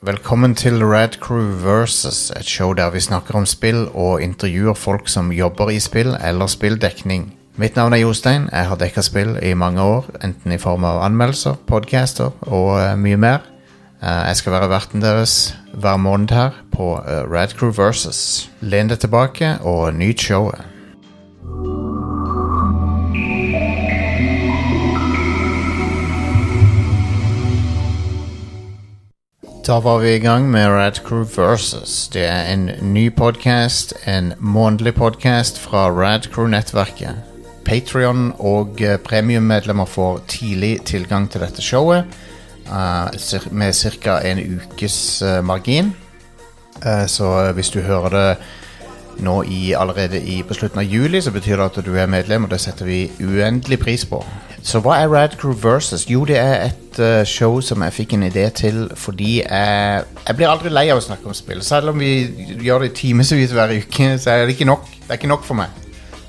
Velkommen til Rad Crew Versus, et show der vi snakker om spill og intervjuer folk som jobber i spill eller spilldekning. Mitt navn er Jostein. Jeg har dekka spill i mange år, enten i form av anmeldelser, podcaster og uh, mye mer. Uh, jeg skal være verten deres hver måned her på uh, Rad Crew Versus. Len deg tilbake og nyt showet. Da var vi i gang med Rad Crew Versus. Det er en ny podkast, en månedlig podkast fra Rad Crew-nettverket. Patrion og eh, premiummedlemmer får tidlig tilgang til dette showet uh, med ca. en ukes eh, margin. Uh, så hvis du hører det nå i, allerede i, på slutten av juli, så betyr det at du er medlem, og det setter vi uendelig pris på. Så hva er Rad Crew Versus? Jo, det er et uh, show som jeg fikk en idé til fordi jeg, jeg blir aldri lei av å snakke om spill. Selv om vi gjør det i timevis hver uke, så er det ikke nok. Det er ikke nok for meg.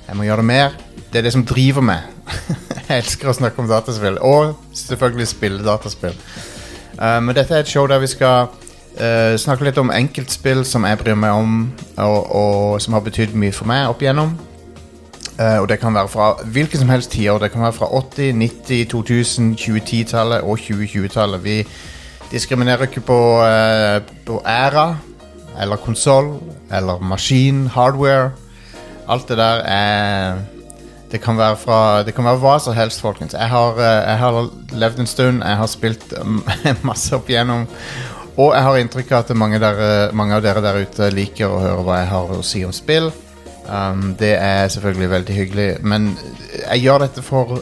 Jeg må gjøre det mer. Det er det som driver meg. jeg elsker å snakke om dataspill, og selvfølgelig spille dataspill. Uh, men dette er et show der vi skal uh, snakke litt om enkeltspill som jeg bryr meg om, og, og som har betydd mye for meg opp igjennom. Uh, og det kan være fra hvilke som helst tider. Det kan være fra 80-, 90-, 2000-, 2010-tallet og 2020-tallet. Vi diskriminerer ikke på, uh, på æra eller konsoll eller maskin, hardware. Alt det der er det kan, være fra, det kan være hva som helst, folkens. Jeg har, uh, jeg har levd en stund, jeg har spilt masse opp igjennom. Og jeg har inntrykk av at mange, der, mange av dere der ute liker å høre hva jeg har å si om spill. Um, det er selvfølgelig veldig hyggelig, men jeg gjør dette for,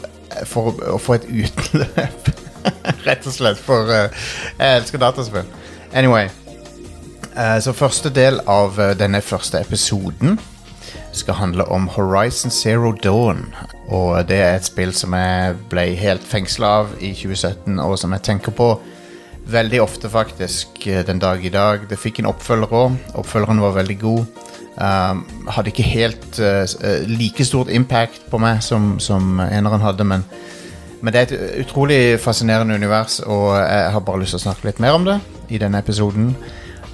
for å få et utløp. Rett og slett, for uh, jeg elsker dataspill. Anyway. uh, så første del av uh, denne første episoden skal handle om Horizon Zero Dawn. Og det er et spill som jeg ble helt fengsla av i 2017, og som jeg tenker på veldig ofte, faktisk, eh, den dag i dag. Det fikk en oppfølger òg. Oppfølgeren var veldig god. Um, hadde ikke helt uh, like stort impact på meg som, som eneren hadde, men, men det er et utrolig fascinerende univers, og jeg har bare lyst til å snakke litt mer om det i denne episoden.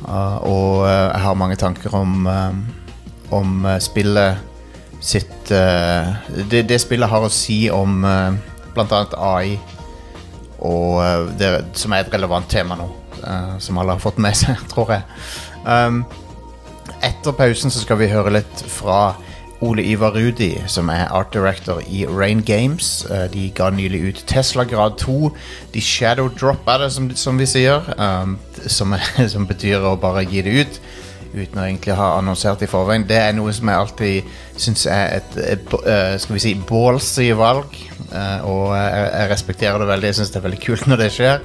Uh, og jeg har mange tanker om, om spillet sitt uh, det, det spillet har å si om uh, annet AI, og uh, det, som er et relevant tema nå, uh, som alle har fått med seg, tror jeg. Um, etter pausen så skal vi høre litt fra Ole Ivar Rudi, som er art director i Rain Games. Uh, De ga nylig ut Tesla Grad 2. De shadow drop er det, som, som vi sier. Um, som, som betyr å bare gi det ut uten å egentlig ha annonsert i forveien. Det er noe som jeg alltid syns er et, et b- eh, skal vi si, ballsy valg. eh, og jeg, jeg respekterer det veldig. Jeg syns det er veldig kult når det skjer.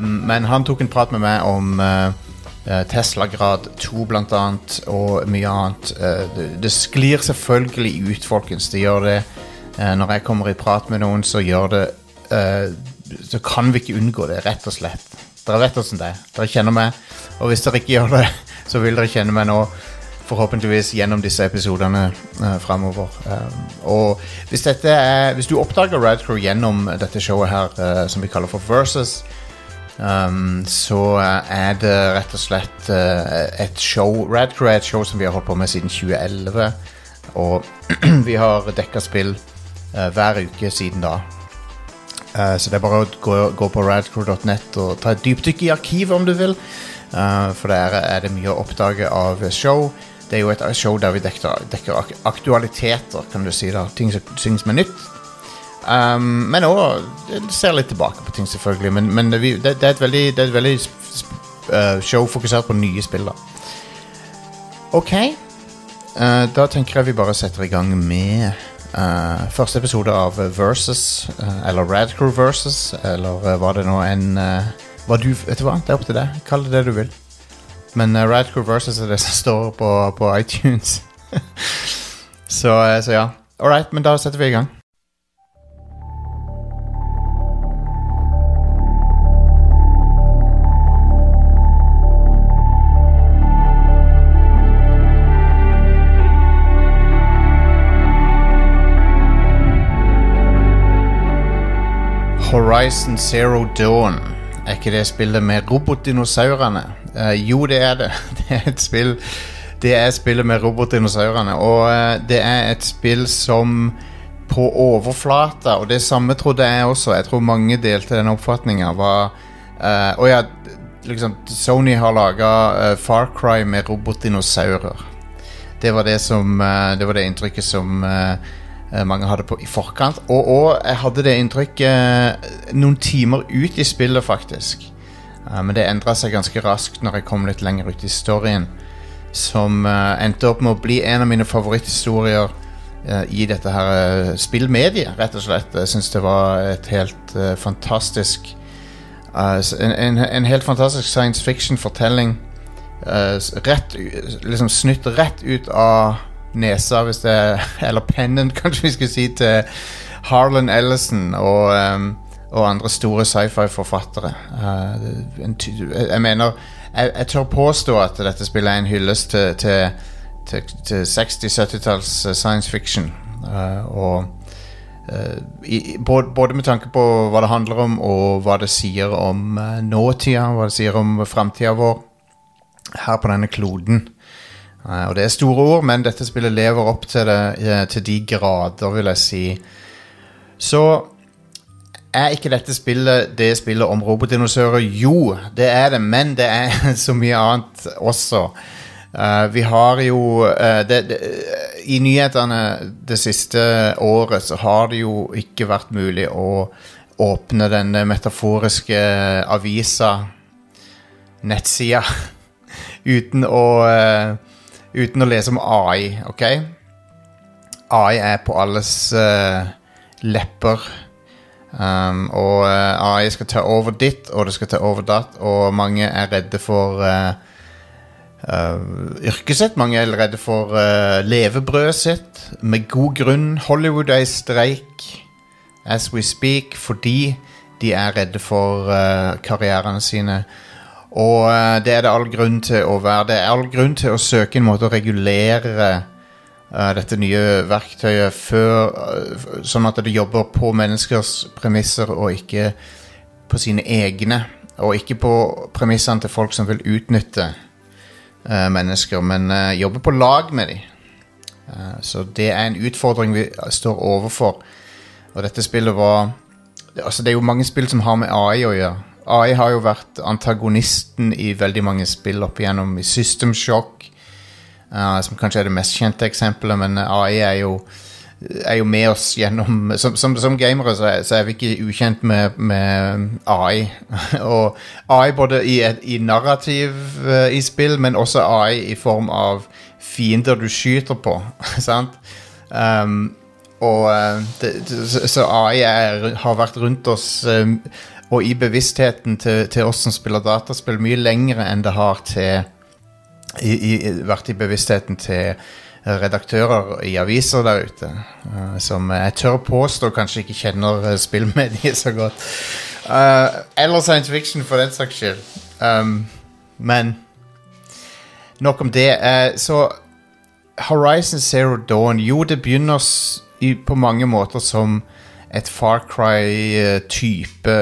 Men han tok en prat med meg om eh, Tesla Grad 2 blant annet, og mye annet. Det, det sklir selvfølgelig ut, folkens. Det gjør det. Når jeg kommer i prat med noen, så gjør det Så kan vi ikke unngå det, rett og slett. Dere vet åssen det er. Dere kjenner meg. Og hvis dere ikke gjør det, så vil dere kjenne meg nå. Forhåpentligvis gjennom disse episodene uh, framover. Um, og hvis, er, hvis du oppdager Radcrew gjennom dette showet her, uh, som vi kaller for Versus, Um, så eh, er det rett og slett uh, et show Radcrew er et show som vi har holdt på med siden 2011. Og vi har dekka spill uh, hver uke siden da. Eh, så det er bare å gå, gå på radcrew.net og ta et dypdykk i arkivet om du vil. Eh, for der er det mye å oppdage av show. Det er jo et show der vi dekker, dekker ak aktualiteter, kan du si. da Ting som, ting er nytt. Um, men òg ser litt tilbake på ting, selvfølgelig. Men, men det, det, er et veldig, det er et veldig eh, show fokusert på nye spill. da Ok. Uh, da tenker jeg vi bare setter i gang med uh, første episode av Versus. eller Radcrew Versus, eller hva det nå enn eh, hva du, Vet du hva, det er opp til deg. Kall det det du vil. Men uh, Radcrew Versus er det som står på, på iTunes. så, uh, så ja. All right, men da setter vi i gang. Horizon Zero Dawn Er ikke det spillet med robotdinosaurene? Uh, jo, det er det. Det er et spill Det er spillet med robotdinosaurene. Og uh, det er et spill som på overflata, og det samme trodde jeg også, jeg tror mange delte den oppfatninga, var eh, Å ja, liksom Sony har laga Far Cry med robotdinosaurer. Det var det som eh, Det var det inntrykket som eh, eh, mange hadde på i forkant. Og, og jeg hadde det inntrykket eh, noen timer ut i spillet, faktisk. Eh, men det endra seg ganske raskt når jeg kom litt lenger ut i storyen. Som eh, endte opp med å bli en av mine favoritthistorier eh, i dette her eh, spillmediet, rett og slett. Jeg syns det var et helt eh, fantastisk eh, en, en, en helt fantastisk science fiction-fortelling. eh, rett Liksom snytt rett ut av nesa, hvis det Eller pennen, kanskje vi skulle si, til Harlan Ellison og, um, og andre store sci-fi-forfattere. Eh, ty- jeg, mener jeg, jeg tør påstå at dette spillet er en hyllest til, til, til, til 60-70-talls science fiction. Uh, og uh, i, både, både med tanke på hva det handler om, og hva det sier om uh, nåtida, hva det sier om framtida vår her på denne kloden. Eh, og det er store ord, men dette spillet lever opp til det eh, til de grader, vil jeg si. Så er ikke dette spillet det spillet om robotdinosaurer? Jo, det er det, men det er så mye annet også. Uh, vi har jo uh, det, det, I nyhetene det siste året så har det jo ikke vært mulig å åpne denne metaforiske avisa, nettsida, uten å eh, Uten å lese om AI, OK? AI er på alles uh, lepper. Um, og uh, AI skal ta over ditt, og det skal ta over datt, og mange er redde for uh, eh, yrket sitt. Mange er redde for eh, levebrødet sitt. Med god grunn. Hollywood er i streik as we speak fordi de er redde for eh, karrierene sine. Og eh, det er det all grunn til å være. Det er all grunn til å søke en måte å regulere uh, dette nye verktøyet før, uh, sånn at det jobber på menneskers premisser og ikke på sine egne. Og ikke på premissene til folk som vil utnytte uh, mennesker, men jobbe på lag med dem. så det er en utfordring vi står overfor. Og dette spillet var Altså, det er jo mange spill som har med AI å gjøre. AI har jo vært antagonisten i veldig mange spill opp igjennom. I System Shock, uh, som kanskje er det mest kjente eksempelet, men AI er jo, er jo med oss gjennom Som, som, som gamere så er, så er vi ikke ukjent med, med AI. Og AI både i, i narrativ uh, i spill, men også AI i form av fiender du skyter på. sant? Um, og eh, det, så- AI er, har vært rundt oss eh, og i bevisstheten til, til oss som spiller dataspill, mye lengre enn det har til i, i, vært i bevisstheten til redaktører i aviser der ute. Uh, som jeg tør påstå kanskje ikke kjenner eh, spillmediet så godt. Uh, eller science fiction, for den saks skyld. Um, men nok om det. Så Horizon Zero Dawn Jo, det begynner på mange måter som et Far Cry-type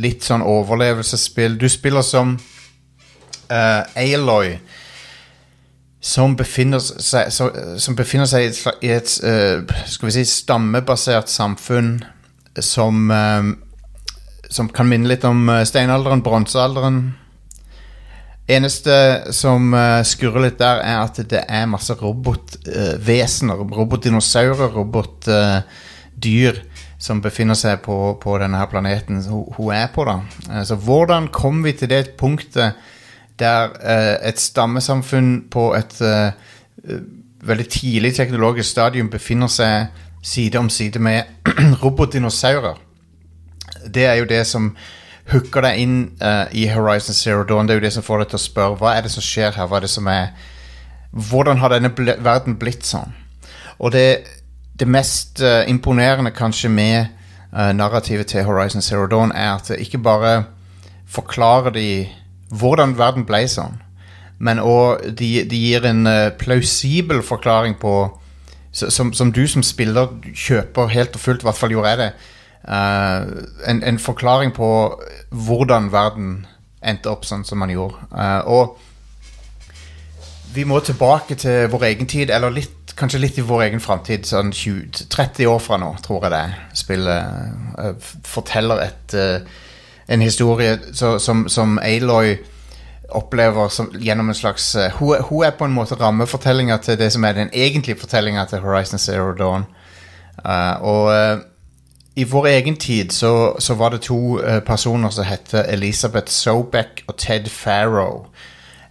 Litt sånn overlevelsesspill. Du spiller som uh, Aloy, som befinner seg, som befinner seg i et, eh, skal vi si, stammebasert samfunn som eh, Som kan minne litt om eh, steinalderen, bronsealderen. Eneste som eh, skurrer litt der, er at det er masse robotvesener. robotdinosaurer, robotdyr som befinner seg på, på denne her planeten hun, hun er på. da. Eh, så hvordan kom vi til det punktet der eh, et stammesamfunn på et eh, veldig tidlig teknologisk stadium befinner seg side om side med robotdinosaurer? Det er jo det som hooker deg inn uh, i Horizon Zero Dawn. Det er jo det som får deg til å spørre hva er det som skjer her. Hva er det som er Hvordan har denne verden blitt sånn? Og det, det mest uh, imponerende kanskje med uh, narrativet til Horizon Zero Dawn er at det ikke bare forklarer de hvordan verden ble sånn, men òg de, de gir en uh, plausibel forklaring på som, som du som spiller kjøper helt og fullt, i hvert fall gjorde jeg det, en, en forklaring på hvordan verden endte opp sånn som man gjorde. Og vi må tilbake til vår egen tid, eller litt, kanskje litt i vår egen framtid. Sånn 20, 30 år fra nå, tror jeg det. Spillet eh, forteller et, uh, en historie så, som, som Aloy opplever som, gjennom en slags uh, hun, hun er på en måte rammefortellinga til det som er den egentlige fortellinga til Horizon Zero Dawn. Og i vår egen tid så, så var det to personer som het Elisabeth Sobeck og Ted Farrow.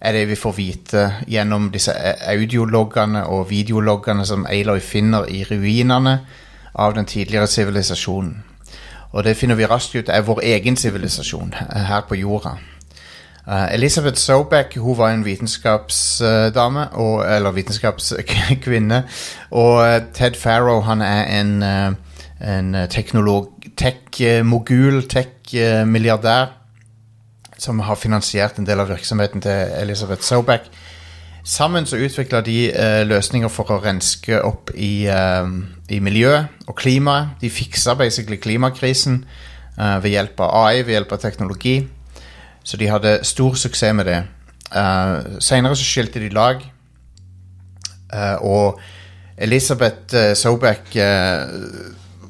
Er det vi får vite gjennom disse eh, audiologgene og videologgene som Aloy finner i ruinene av den tidligere sivilisasjonen. Og det finner vi raskt ut er vår egen sivilisasjon eh, her på jorda. Eh, Elisabeth Sobeck hun var en vitenskapsdame, og, eller vitenskapskvinne. Og Ted Farrow han er en, en teknolog, tech-mogul, tech-milliardær, som har finansiert en del av virksomheten til Elisabeth Sobeck. Sammen så utvikla de eh, løsninger for å renske opp i, eh, i miljøet og klimaet. De fiksa basically klimakrisen eh, ved hjelp av AI, ved hjelp av teknologi. Så de hadde stor suksess med det. Uh, Senere så skilte de lag, eh, og Elisabeth eh,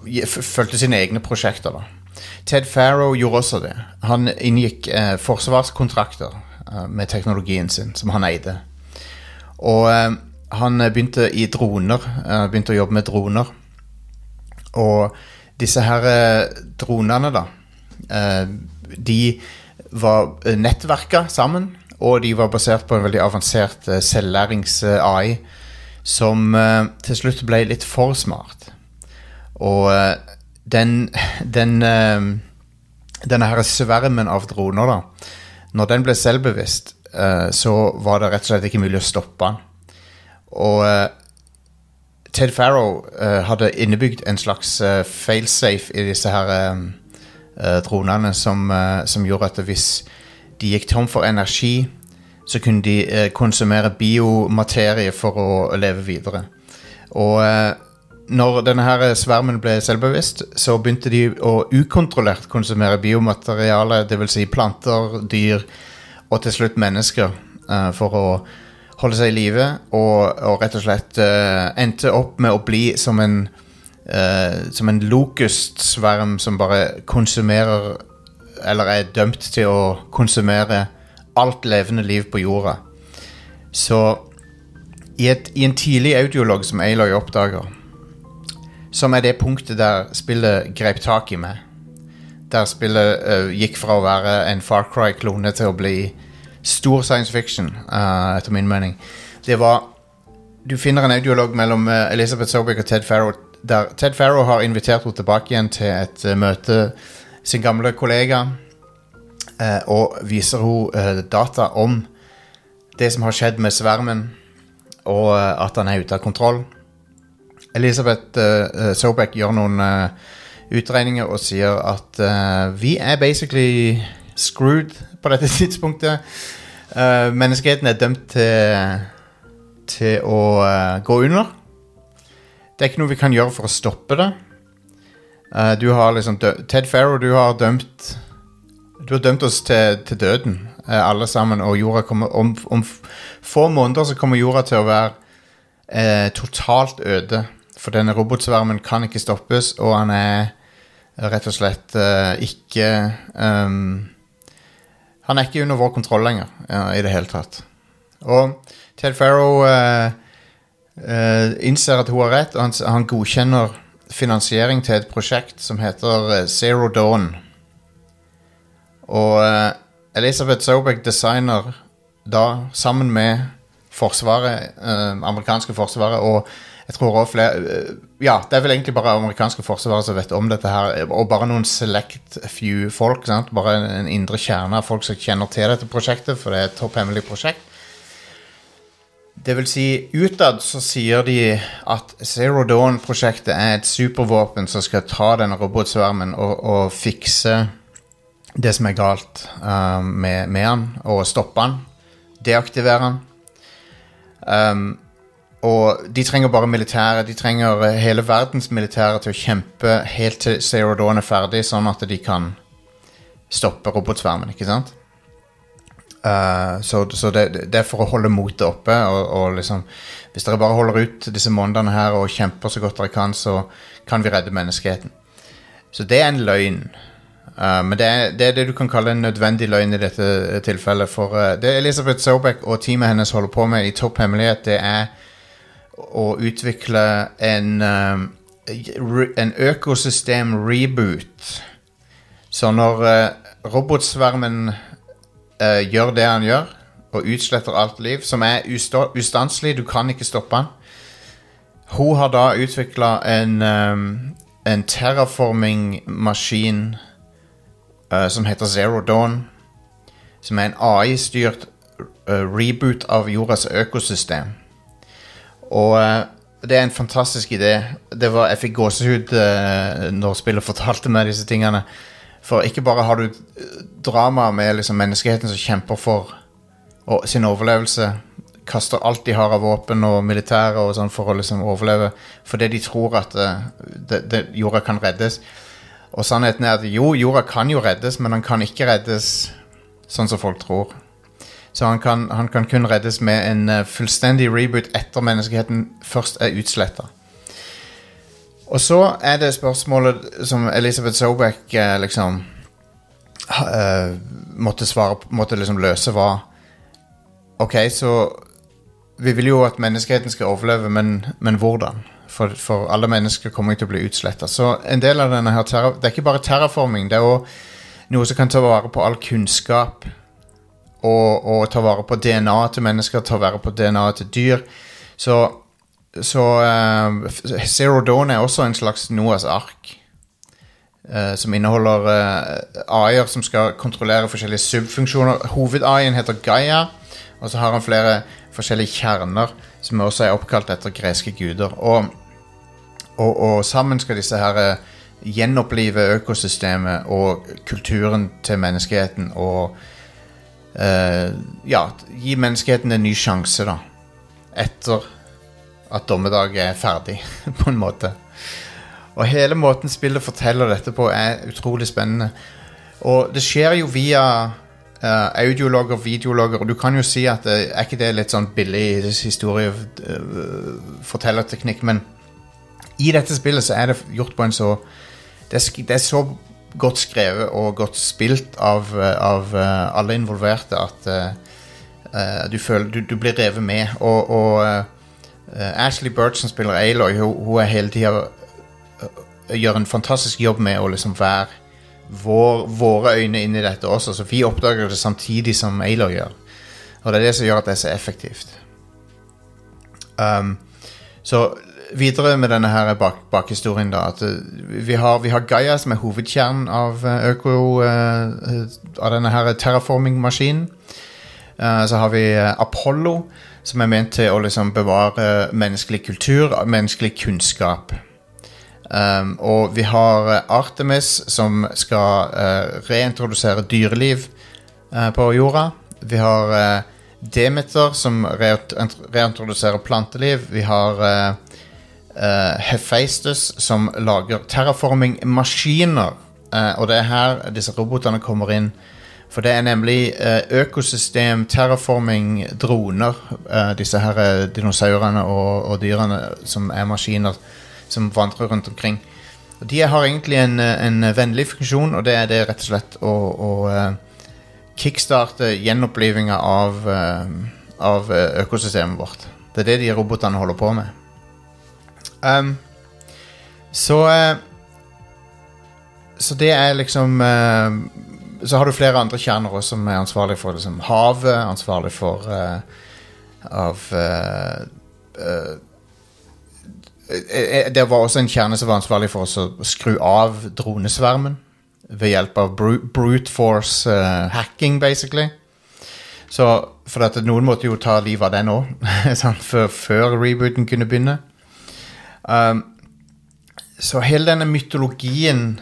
gi- fulgte sine egne prosjekter. da. Ted Farrow gjorde også det. Han inngikk eh, forsvarskontrakter eh, med teknologien sin, som han eide. Og eh, han begynte i droner, eh, begynte å jobbe med droner. Og disse her eh, dronene, da, eh, de var nettverka sammen, og de var basert på en veldig avansert selvlærings-AI, som til slutt ble litt for smart. Og den, den eh, Denne her svermen av droner, da. Når den ble selvbevisst, eh, så var det rett og slett ikke mulig å stoppe den. Og eh, Ted Farrow eh, hadde innebygd en slags failsafe i disse her eh, eh, dronene som, som gjorde at hvis de gikk tom for energi, så kunne de konsumere biomaterie for å leve videre. Og når denne her svermen ble selvbevisst, så begynte de å ukontrollert konsumere biomateriale, dvs. Si planter, dyr og til slutt mennesker, uh, for å holde seg i live, og, og rett og slett uh, endte opp med å bli som en uh, som en lokustsverm som bare konsumerer Eller er dømt til å konsumere alt levende liv på jorda. Så i, et, i en tidlig audiolog som Aloy oppdager, som er det punktet der spillet grep tak i meg, der spillet uh, gikk fra å være en Far Cry-klone til å bli stor science fiction, uh, etter min mening. Det var Du finner en audiolog mellom uh, Elizabeth Sobeck og Ted Farrow, der Ted Farrow har invitert henne tilbake igjen til et møte sin gamle kollega, og viser henne data om det som har skjedd med svermen, og at han er ute av kontroll. Elisabeth uh, Sobek gjør noen uh, utregninger og sier at uh, vi er basically screwed på dette tidspunktet. Uh, menneskeheten er dømt til, til å gå under. Det er ikke noe vi kan gjøre for å stoppe det. Du har liksom Ted Farrow, du har dømt Du har dømt oss til, til døden, alle sammen, og jorda kommer om, om få måneder så kommer jorda til å være totalt øde. For denne robotsvermen kan ikke stoppes, og han er rett og slett uh, ikke um, Han er ikke under vår kontroll lenger uh, i det hele tatt. Og Ted Farrow uh, innser at hun har rett, og han, han godkjenner finansiering til et prosjekt som heter Zero Dawn. Og Elisabeth Sobeck designer da, sammen med Forsvaret, amerikanske forsvaret og jeg tror også flere eh, Ja, det er vel egentlig bare amerikanske forsvarere som vet om dette her, og bare noen select few folk. Sant? Bare en, indre kjerne av folk som kjenner til dette prosjektet, for det er et topphemmelig prosjekt. Det vil si, utad så sier de at Zero Dawn-prosjektet er et supervåpen som skal ta denne robotsvermen og, og fikse det som er galt um, med, med han, og stoppe han. Deaktivere han. Um, og de trenger bare militæret. De trenger eh, hele verdens militære til å kjempe helt til Zero Dawn er ferdig, sånn at de kan stoppe robotsvermen, ikke sant? Uh, så så det, det er for å holde motet oppe, og, og liksom Hvis dere bare holder ut disse månedene her og kjemper så godt dere kan, så kan vi redde menneskeheten. Så det er en løgn. Uh, men det er, det er det du kan kalle en nødvendig løgn i dette tilfellet. For uh, det Elisabeth Sobek og teamet hennes holder på med i topp hemmelighet, det er å utvikle en, um, en økosystem-reboot. Så når uh, robotsvermen uh, gjør det han gjør, og utsletter alt liv, som er usta- ustanselig, du kan ikke stoppe han Hun har da utvikla en, en terraforming-maskin som heter Zero Dawn. Som er en AI-styrt reboot av jordas økosystem. Og uh, det er en fantastisk idé. Det var, jeg fikk gåsehud uh, når spillet fortalte meg disse tingene. For ikke bare har du uh, drama med liksom, menneskeheten som kjemper for sin overlevelse. Kaster alt de har av våpen og militære og sånn for å liksom overleve. Fordi de tror at det, det, jorda kan reddes. Og sannheten er at jo, jorda kan jo reddes, men den kan ikke reddes sånn som folk tror. Så han kan, han kan kun reddes med en eh, fullstendig reboot etter menneskeheten først er utsletta. Og så er det spørsmålet som Elisabeth Sobek eh, liksom eh, måtte svare Måtte liksom løse var Ok, så Vi vil jo at menneskeheten skal overleve, men, men hvordan? For, for alle mennesker kommer ikke til å bli utsletta. Så en del av denne her Det er ikke bare terraforming, det er òg noe som kan ta vare på all kunnskap og, og ta vare på DNA til mennesker, ta vare på DNA til dyr. Så, så uh, Zero Dawn er også en slags Noas ark. Uh, som inneholder uh, AI-er som skal kontrollere forskjellige subfunksjoner. Hoved-AI-en heter Gaia, og så har han flere forskjellige kjerner som også er oppkalt etter greske guder. Og, og, og sammen skal disse her uh, gjenopplive økosystemet og kulturen til menneskeheten og eh, ja, gi menneskeheten en ny sjanse, da. Etter at dommedag er ferdig, på en måte. Og hele måten spillet forteller dette på, er utrolig spennende. Og det skjer jo via Audiologer, audiologger, videologer, og du kan jo si at eh, er ikke det litt sånn billig historiefortellerteknikk, men i dette spillet så er det gjort på en så det er, det er så godt skrevet og godt spilt av, eh, av eh, alle involverte at eh, du føler du, du blir revet med. Og, og eh, Ashley Bird, som spiller Aloy, hun, hun er hele tida gjør en fantastisk jobb med å liksom være vår, våre øyne inn i dette også, så vi oppdager det samtidig som Aloy gjør. Og det er det som gjør at det er så effektivt. Um, så videre med denne her bak, bakhistorien da, at uh, vi har, vi har Gaia som er hovedkjernen av uh, øko, uh, av denne her terraforming-maskinen. Så har vi Apollo, som er ment til å liksom bevare menneskelig kultur, menneskelig kunnskap. Um, og vi har eh, Artemis som skal uh, reintrodusere dyreliv uh, på jorda. Vi har uh, Demeter som reint- reintroduserer planteliv. Vi har eh, Hephaestus som lager terraforming-maskiner. Uh, og det er her disse robotene kommer inn. For det er nemlig uh, økosystem, terraforming, droner. uh, disse her dinosaurene og, og dyrene som er maskiner som vandrer rundt omkring. Og de har egentlig en, en vennlig funksjon, og det er det rett og slett å, å kickstarte gjenopplivinga av, av økosystemet vårt. Det er det de robotene holder på med. Um, så eh, Så det er liksom eh, Så har du flere andre kjerner som er ansvarlig for liksom, havet, ansvarlig for uh, Av uh, eh, Det var også en kjerne som var ansvarlig for å skru av dronesvermen ved hjelp av brute force hacking, basically. Så, for at noen måtte jo ta livet av den òg, før, før rebooten kunne begynne. Um, så hele denne mytologien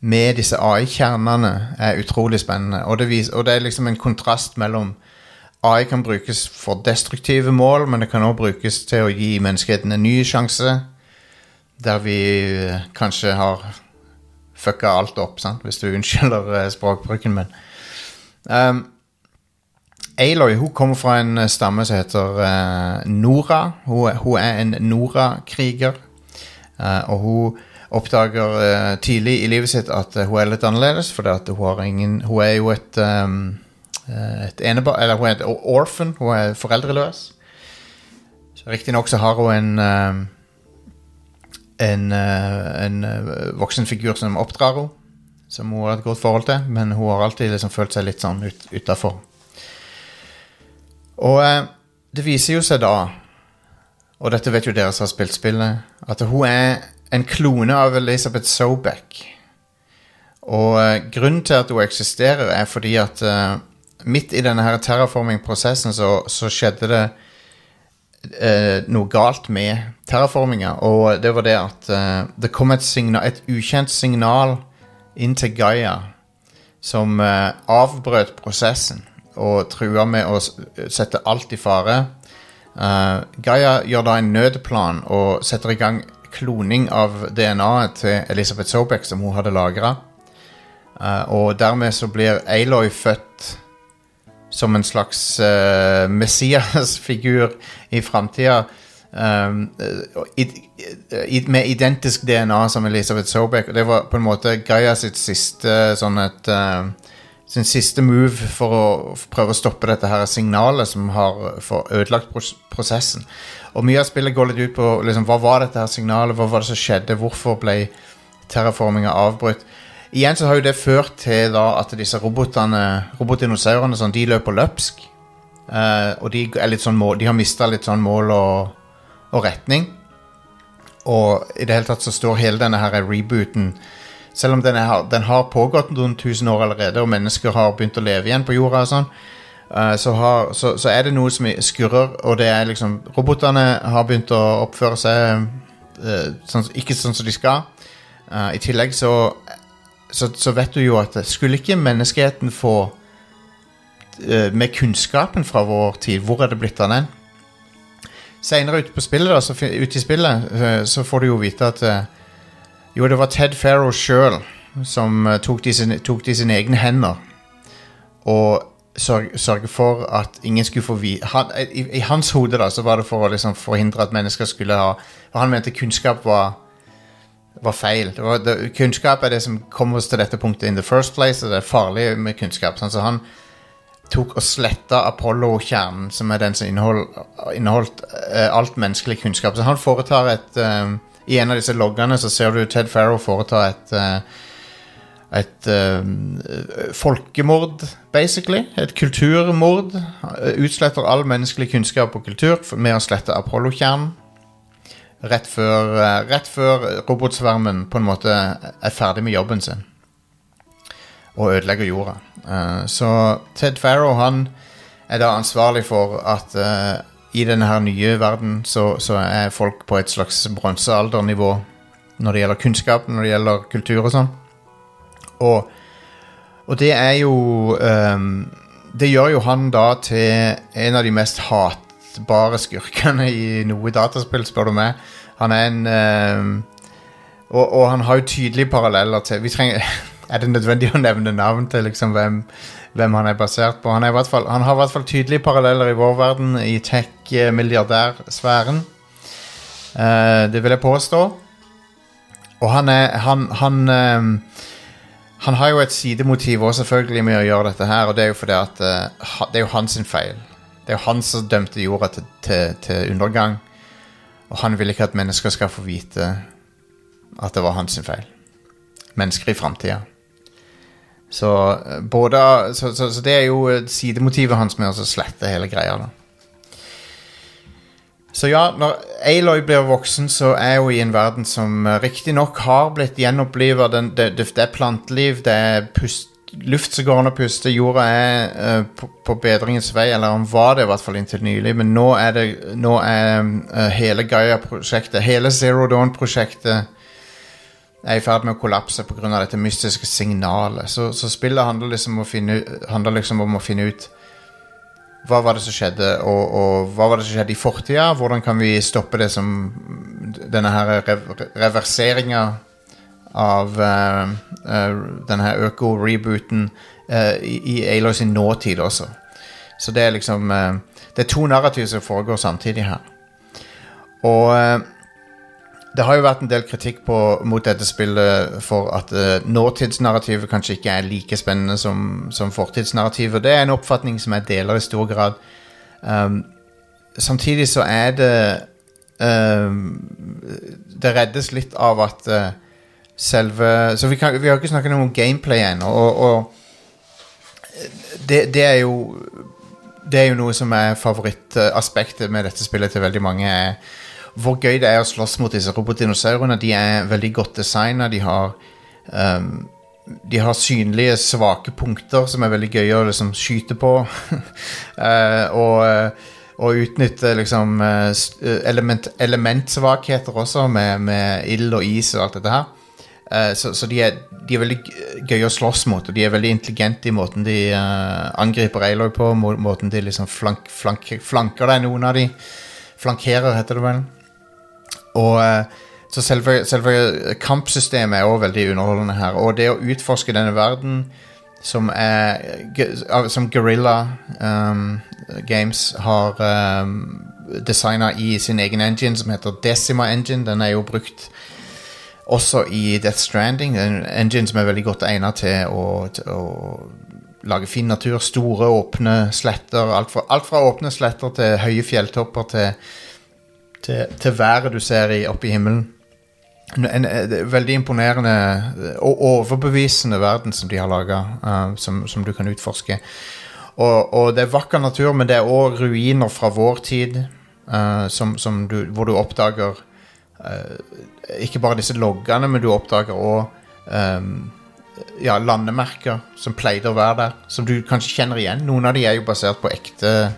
med disse AI-kjernene er utrolig spennende. Og det, vis, og det er liksom en kontrast mellom AI kan brukes for destruktive mål, men det kan også brukes til å gi menneskeheten en ny sjanse. Der vi eh, kanskje har fucka alt opp, sant? hvis du unnskylder eh, språkbruken min. Um, Aloy hun kommer fra en eh, stamme som heter uh, Nora. Hun, hun er en Nora-kriger. Uh, og hun oppdager uh, tidlig i livet sitt at hun er litt annerledes, for hun Hun er jo et um, et enebar... Eller hun er et orphan. Hun er foreldreløs. Riktignok så har hun en um, en, en voksen figur som oppdrar henne, som hun har et godt forhold til, men hun har alltid liksom følt seg litt sånn ut, utafor. Og eh, det viser jo seg da, og dette vet jo dere som har spilt spillet, at hun er en klone av Elisabeth Sobeck. Og eh, grunnen til at hun eksisterer, er fordi at eh, midt i denne her terraforming-prosessen så, så skjedde det eh, noe galt med terraforminga, og det var det at eh, det kom et, signal, et ukjent signal inn til Gaia som eh, avbrøt prosessen og trua med å sette alt i fare. Uh, Gaia gjør da en nødplan og setter i gang kloning av DNA-et til Elisabeth Sobek som hun hadde lagra. og dermed så blir Aloy født som en slags uh, Messias-figur i framtida. Um, uh, med identisk DNA som Elisabeth Sobek. Og det var på en måte Gaia sitt siste sånn et uh, sin siste move for å prøve å stoppe dette her signalet som har ødelagt prosessen. Og mye av spillet går litt ut på liksom, hva var dette her signalet, hva var det som skjedde, hvorfor ble terraforminga avbrutt. Igjen så har jo det ført til da at disse robotene, robotdinosaurene sånn, de løper løpsk. Uh, og de, sånn mål, de har mista litt sånn mål og, og retning. Og i det hele tatt så står hele denne her rebooten Selv om den, er, den har pågått noen tusen år allerede, og mennesker har begynt å leve igjen på jorda og sånn, eh, så, har, så, så er det noe som skurrer, og det er liksom Robotene har begynt å oppføre seg eh, sånn, ikke sånn som de skal. Eh, I tillegg så, så, vet du jo at skulle ikke menneskeheten få Med kunnskapen fra vår tid, hvor er det blitt av den? Senere ute ute i spillet, så får du jo vite at Jo, det var Ted Farrow sjøl som eh, tok det i sine, egne hender. Og sørget sørge for at ingen skulle få vite i, I hans hode da, så var det for å liksom forhindre at mennesker skulle ha For han mente kunnskap var var feil. Det var, det, kunnskap er det som kom oss til dette punktet in the first place, og det er farlig med kunnskap. Sånn, så han tok og sletta Apollo-kjernen, som er den som innehold, inneholdt uh, alt menneskelig kunnskap. Så han foretar et eh, I en av disse loggene så ser du Ted Farrow foreta et eh, et eh, folkemord, basically. Et kulturmord. Eh, Utsletter all menneskelig kunnskap og kultur med å slette Apollo-kjernen rett før, rett før robotsvermen på en måte er ferdig med jobben sin. Og ødelegger jorda. Så Ted Farrow han er da ansvarlig for at i denne her nye verden så, så er folk på et slags bronsealdernivå når det gjelder kunnskap, når det gjelder kultur og sånn. Og, og det er jo um, Det gjør jo han da til en av de mest hatbare skurkene i noe dataspill, spør du meg. Han er en um, og, og han har jo tydelige paralleller til trenger Er det nødvendig å nevne navn til liksom hvem, hvem han er basert på? Han, er i fall, han har i hvert fall tydelige paralleller i vår verden, i tech-milliardærsfæren. Uh, det vil jeg påstå. Og han er Han, han uh, han har jo et sidemotiv også selvfølgelig med å gjøre dette her, og det er jo fordi at uh, det er jo hans feil. Det er jo han som dømte jorda til, til, til undergang, og han vil ikke at mennesker skal få vite at det var hans feil. Mennesker i framtida. Så, eh, både- så, så, så det er jo eh, sidemotivet hans med å slette hele greia. da. Så ja, når Aloy blir voksen, så er hun i en verden som uh, riktignok har blitt gjenoppliva. Det, det, det er planteliv, det er pust, luft som går an å puste. Jorda er uh, på, på bedringens vei, eller han var det i hvert fall inntil nylig. Men nå er det nå er uh, hele Gaia-prosjektet, hele Zero Dawn-prosjektet er i ferd med å kollapse pga. dette mystiske signalet. Så, så spillet handler liksom, finne, handler liksom om å finne ut hva var det som skjedde, og, og hva var det som skjedde i fortida? Hvordan kan vi stoppe det som denne her rev reverseringa av uh, uh, denne øko-rebooten uh, i, i Aloy sin nåtid også. Så det er liksom Det er to narrativ som foregår samtidig her. Og det har jo vært en del kritikk på, mot dette spillet for at uh, nåtidsnarrativet kanskje ikke er like spennende som, som fortidsnarrativet. Det er en oppfatning som jeg deler i stor grad. Um, samtidig så er det um, Det reddes litt av at uh, selve Så vi, kan, vi, har ikke snakket noe om gameplay ennå, og, og det, det, er jo Det er jo noe som er favorittaspektet med dette spillet til veldig mange. er hvor gøy det er å slåss mot disse robotdinosaurene. De er veldig godt designa. De har um, de har synlige svake punkter som er veldig gøye å liksom skyte på. uh, og, uh, og, utnytte liksom uh, element, elementsvakheter også, med, med, ild og is og alt dette her. så, så de, er, de, er, veldig gøye å slåss mot, og de er veldig intelligente i måten de angriper Aloy på. Måten de liksom flank, flank, flanker deg, noen av de. Flankerer, heter det vel. Og eh, så selve, selve kampsystemet er også veldig underholdende her. Og det å utforske denne verden som Som Gorilla um, Games har um, designa i sin egen engine, som heter Decima Engine. Den er jo brukt også i Death Stranding. En engine som er veldig godt egnet til å, til å lage fin natur. Store, åpne sletter. Alt fra, alt fra åpne sletter til høye fjelltopper til til, til været du ser oppe i himmelen. En, en, en, veldig imponerende og overbevisende verden som de har laga, uh, som, som, du kan utforske. Og, og, det er vakker natur, men det er òg ruiner fra vår tid, uh, som, som du, hvor du oppdager uh, Ikke bare disse loggene, men du oppdager òg um, ja, landemerker som pleide å være der, som du kanskje kjenner igjen. Noen av de er jo basert på ekte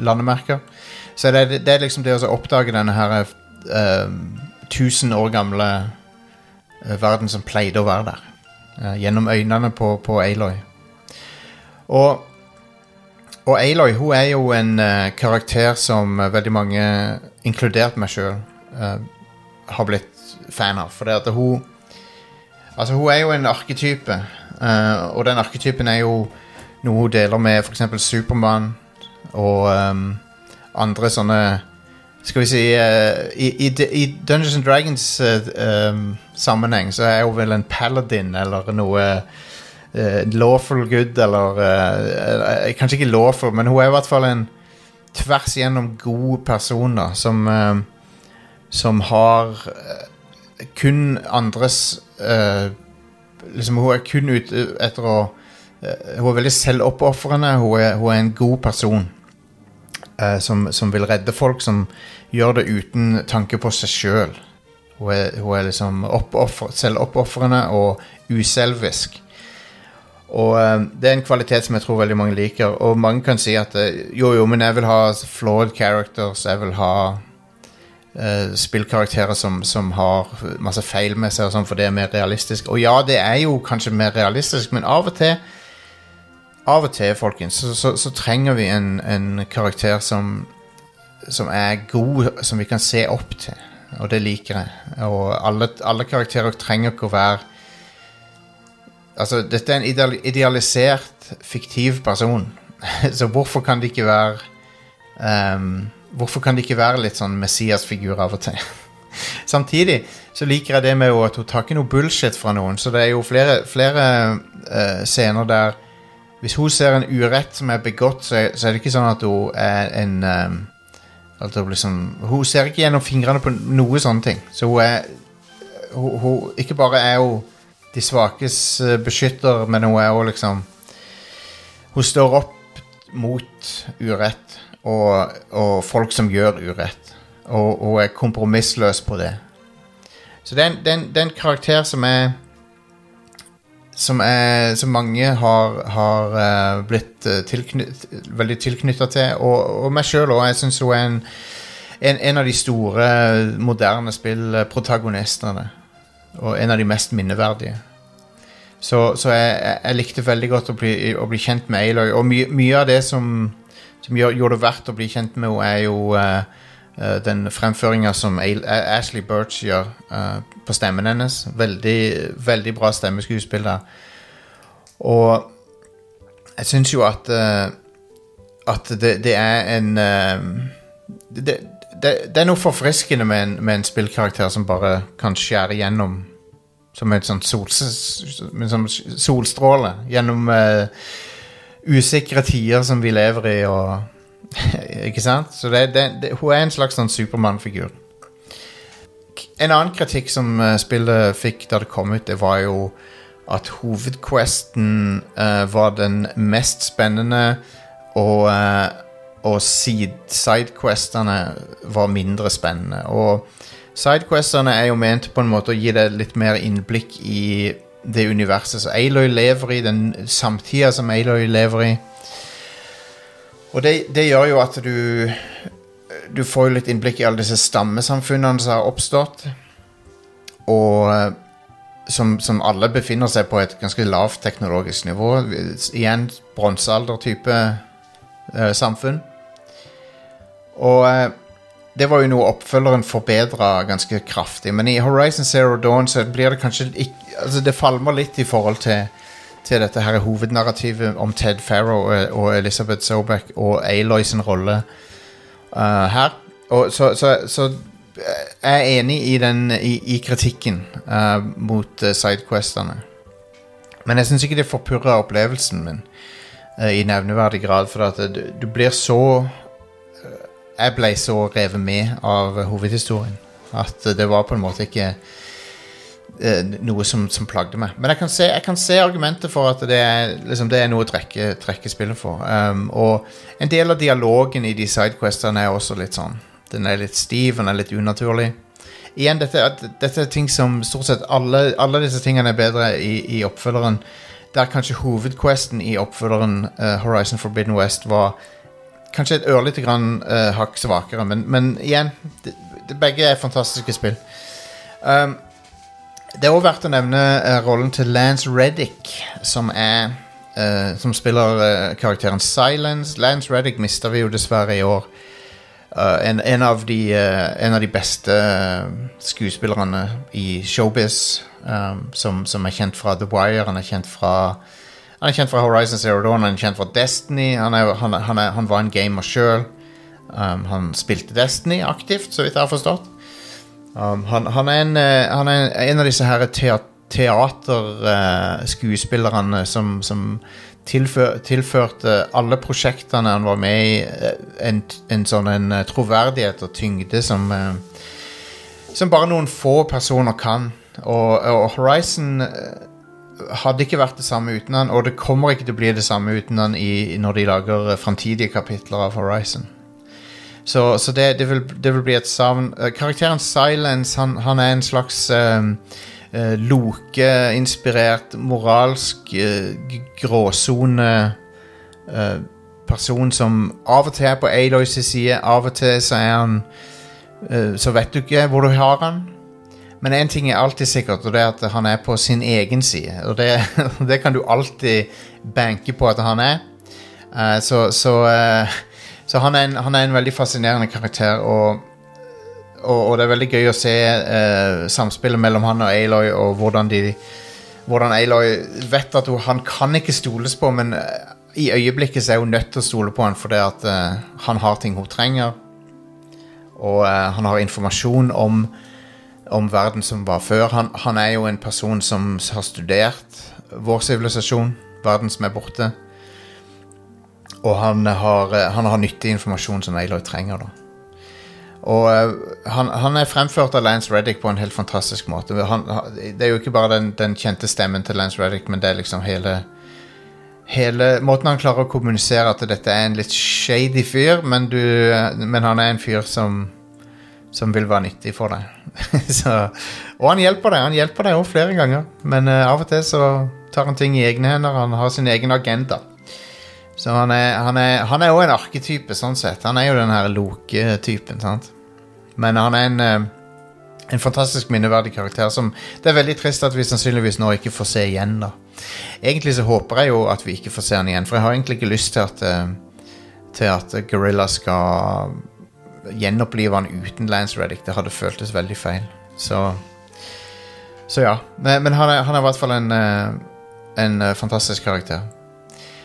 landemerker. Så det, det, det er liksom det å oppdage denne her uh, tusen år gamle uh, verden som pleide å være der. Uh, gjennom øynene på, på Aloy. Og, og Aloy hun er jo en karakter som veldig mange, inkludert meg sjøl, har blitt fan av. For det at hun Altså, hun er jo en arketype, og den arketypen er jo noe hun deler med f.eks. Supermann og um, andre sånne Skal vi si uh, i, i, i, Dungeons and Dragons uh, um, så er hun vel en paladin eller noe lawful good eller Kanskje ikke lawful, men hun er i hvert fall en tvers igjennom god person da, som som har kun andres liksom Hun er kun ute etter å Hun er veldig selvoppofrende. Hun, hun, er en god person eh, som, som, vil redde folk, som gjør det uten tanke på seg sjøl. Hun, hun, er liksom selvoppofrende og uselvisk. Og eh, Det er en kvalitet som jeg tror veldig mange liker. Og mange kan si at eh, jo, jo, men jeg vil ha flawed characters. Jeg vil ha uh, spillkarakterer som, som, har masse feil med seg, og sånn, for det er mer realistisk. Og ja, det er jo kanskje mer realistisk, men av og til av og til, folkens, så, så, så trenger vi en, en karakter som, som er god, som vi kan se opp til. Og det liker jeg. Og alle, alle karakterer trenger ikke å være Altså, dette er en idealisert, fiktiv person. så hvorfor kan det ikke være um, Hvorfor kan det ikke være litt sånn Messias-figur av og til? Samtidig så liker jeg det med at hun tar ikke noe bullshit fra noen. Så det er jo flere, flere uh, scener der hvis hun ser en urett som er begått, så er, så er det ikke sånn at hun er en um, hun, liksom, hun ser ikke gjennom fingrene på noe sånne ting. Så hun er hun, hun, Ikke bare er hun de svakes eh, beskytter, men hun er òg liksom Hun står opp mot urett og, og folk som gjør urett. Og hun er kompromissløs på det. Så det er en, det er en, det er en karakter som er som, er, som mange har, har uh, blitt uh, tilknyt, veldig tilknytta til, og, og meg sjøl òg. Jeg syns hun er en, en, en, av de store, moderne spillprotagonistene. Og en av de mest minneverdige. Så, så jeg, jeg, likte veldig godt å bli, å bli kjent med Aloy. Og my, mye av det som, som gjør, gjorde det verdt å bli kjent med henne, er jo eh, eh, den fremføringa som Ashley Birch gjør uh, på stemmen hennes. Veldig, veldig bra stemmeskuespill der. Og jeg syns jo at uh, At det, det er en uh, det, det, det er noe forfriskende med en, med en spillkarakter som bare kan skjære gjennom som en sånn sols, solstråle gjennom usikre tider som vi lever i, og Ikke sant? Så det, det, det, hun er en slags sånn Supermann-figur. En annen kritikk som eh, spillet fikk da det kom ut, det var jo at hovedquesten eh, var den mest spennende, og, eh, og sidequestene var mindre spennende. Og sidequestene er jo ment på en måte å gi deg litt mer innblikk i det universet som Aloy lever i, den samtida som Aloy lever i. Og det, det gjør jo at du Du får litt innblikk i alle disse stammesamfunnene som har oppstått. Og eh, som, som alle befinner seg på et ganske lavt teknologisk nivå. Igjen bronsealder-type eh, samfunn. Og eh, det var jo noe oppfølgeren forbedra ganske kraftig. Men i Horizon Zero Dawn så blir det kanskje ikke Altså det falmer litt i forhold til, til dette her hovednarrativet om Ted Farrow og, og Elizabeth Sobeck og Aloy sin rolle uh, her. Og så, så, så jeg er enig i, den, i, i kritikken uh, mot sidequestene. Men jeg syns ikke det forpurrer opplevelsen min uh, i nevneverdig grad. For at du, du blir så eh, Jeg ble så revet med av hovedhistorien at det var på en måte ikke eh, noe som, som plagde meg. Men jeg kan, se, jeg kan se argumentet for at det er, liksom, det er noe å trekke, trekke spillet for. Um, og en del av dialogen i de sidequestene er også litt sånn Den er litt stiv, den er litt unaturlig. Igjen, dette, dette er ting som stort sett alle, alle disse tingene er bedre i, i oppfølgeren. Der kanskje hovedquesten i oppfølgeren uh, Horizon Forbidden West var kanskje et ørlite grann uh, hakk svakere, men, men igjen det, det, Begge er fantastiske spill. Um, det er også verdt å nevne eh, rollen til Lance Reddick, som er eh, Som spiller eh, karakteren Silence. Lance Reddick mista vi jo dessverre i år. Eh, en, en, av de, eh, en av de beste eh, skuespillerne i showbiz, som, som er kjent fra The Wire. Han er kjent fra er kjent fra Horizon Zero Dawn, han er kjent fra Destiny. Han, er, han, er, han var en gamer sjøl. Um, han spilte Destiny aktivt, så vidt jeg har forstått. Um, han, han, er en, eh, han er en av disse her teaterskuespillerne som, som tilfør, tilførte alle prosjektene han var med i, eh, en, en sånn en eh, troverdighet og tyngde som uh, Som bare noen få personer kan. Og, og Horizon eh, hadde ikke vært det samme uten han, og det kommer ikke til å bli det samme uten han i, når de lager eh, framtidige kapitler av Horizon. Så, så det, det, vil, det vil bli et savn. Eh, Karakteren Silence, han, han er en slags um, uh, Loke-inspirert, moralsk uh, gråsone uh, person som av og til er på Aloys side, av og til så er han Så vet du ikke hvor du har han. Men én ting er alltid sikkert, og det er at han er på sin egen side. Og det, det kan du alltid banke på at han er. Så så, så han, er en, han er en veldig fascinerende karakter, og, og, og det er veldig gøy å se eh, samspillet mellom han og Aloy, og hvordan de hvordan Aloy vet at hun, han kan ikke stoles på, men eh, i øyeblikket så er hun nødt til å stole på han fordi at eh, han har ting hun trenger. Og eh, han har informasjon om om verden som var før. Han, han er jo en person som har studert vår sivilisasjon, verden som er borte. Og han har, eh, han har nyttig informasjon som Aloy trenger. da. Og eh, han, han er fremført av Lance Reddick på en helt fantastisk måte. Han, det er jo ikke bare den, den kjente stemmen til Lance Reddick, men det er liksom hele Hele måten han klarer å kommunisere at dette er en litt shady fyr, men, du, men han er en fyr som som vil være nyttig for deg. så, og han hjelper deg han hjelper deg også flere ganger, men uh, av og til så tar han ting i egne hender. Han har sin egen agenda. Så han er, han er, han er også en arketype, sånn sett. Han er jo den her Loke-typen. sant? Men han er en, eh, en fantastisk minneverdig karakter som det er veldig trist at vi sannsynligvis nå ikke får se igjen. da. Egentlig så håper jeg jo at vi ikke får se han igjen, for jeg har egentlig ikke lyst til at, eh, til at Gorilla skal gjenopplive han uten Lance Reddick. Det hadde føltes veldig feil. Så Så ja. Men, han, er, han er i hvert fall en, eh, en fantastisk karakter.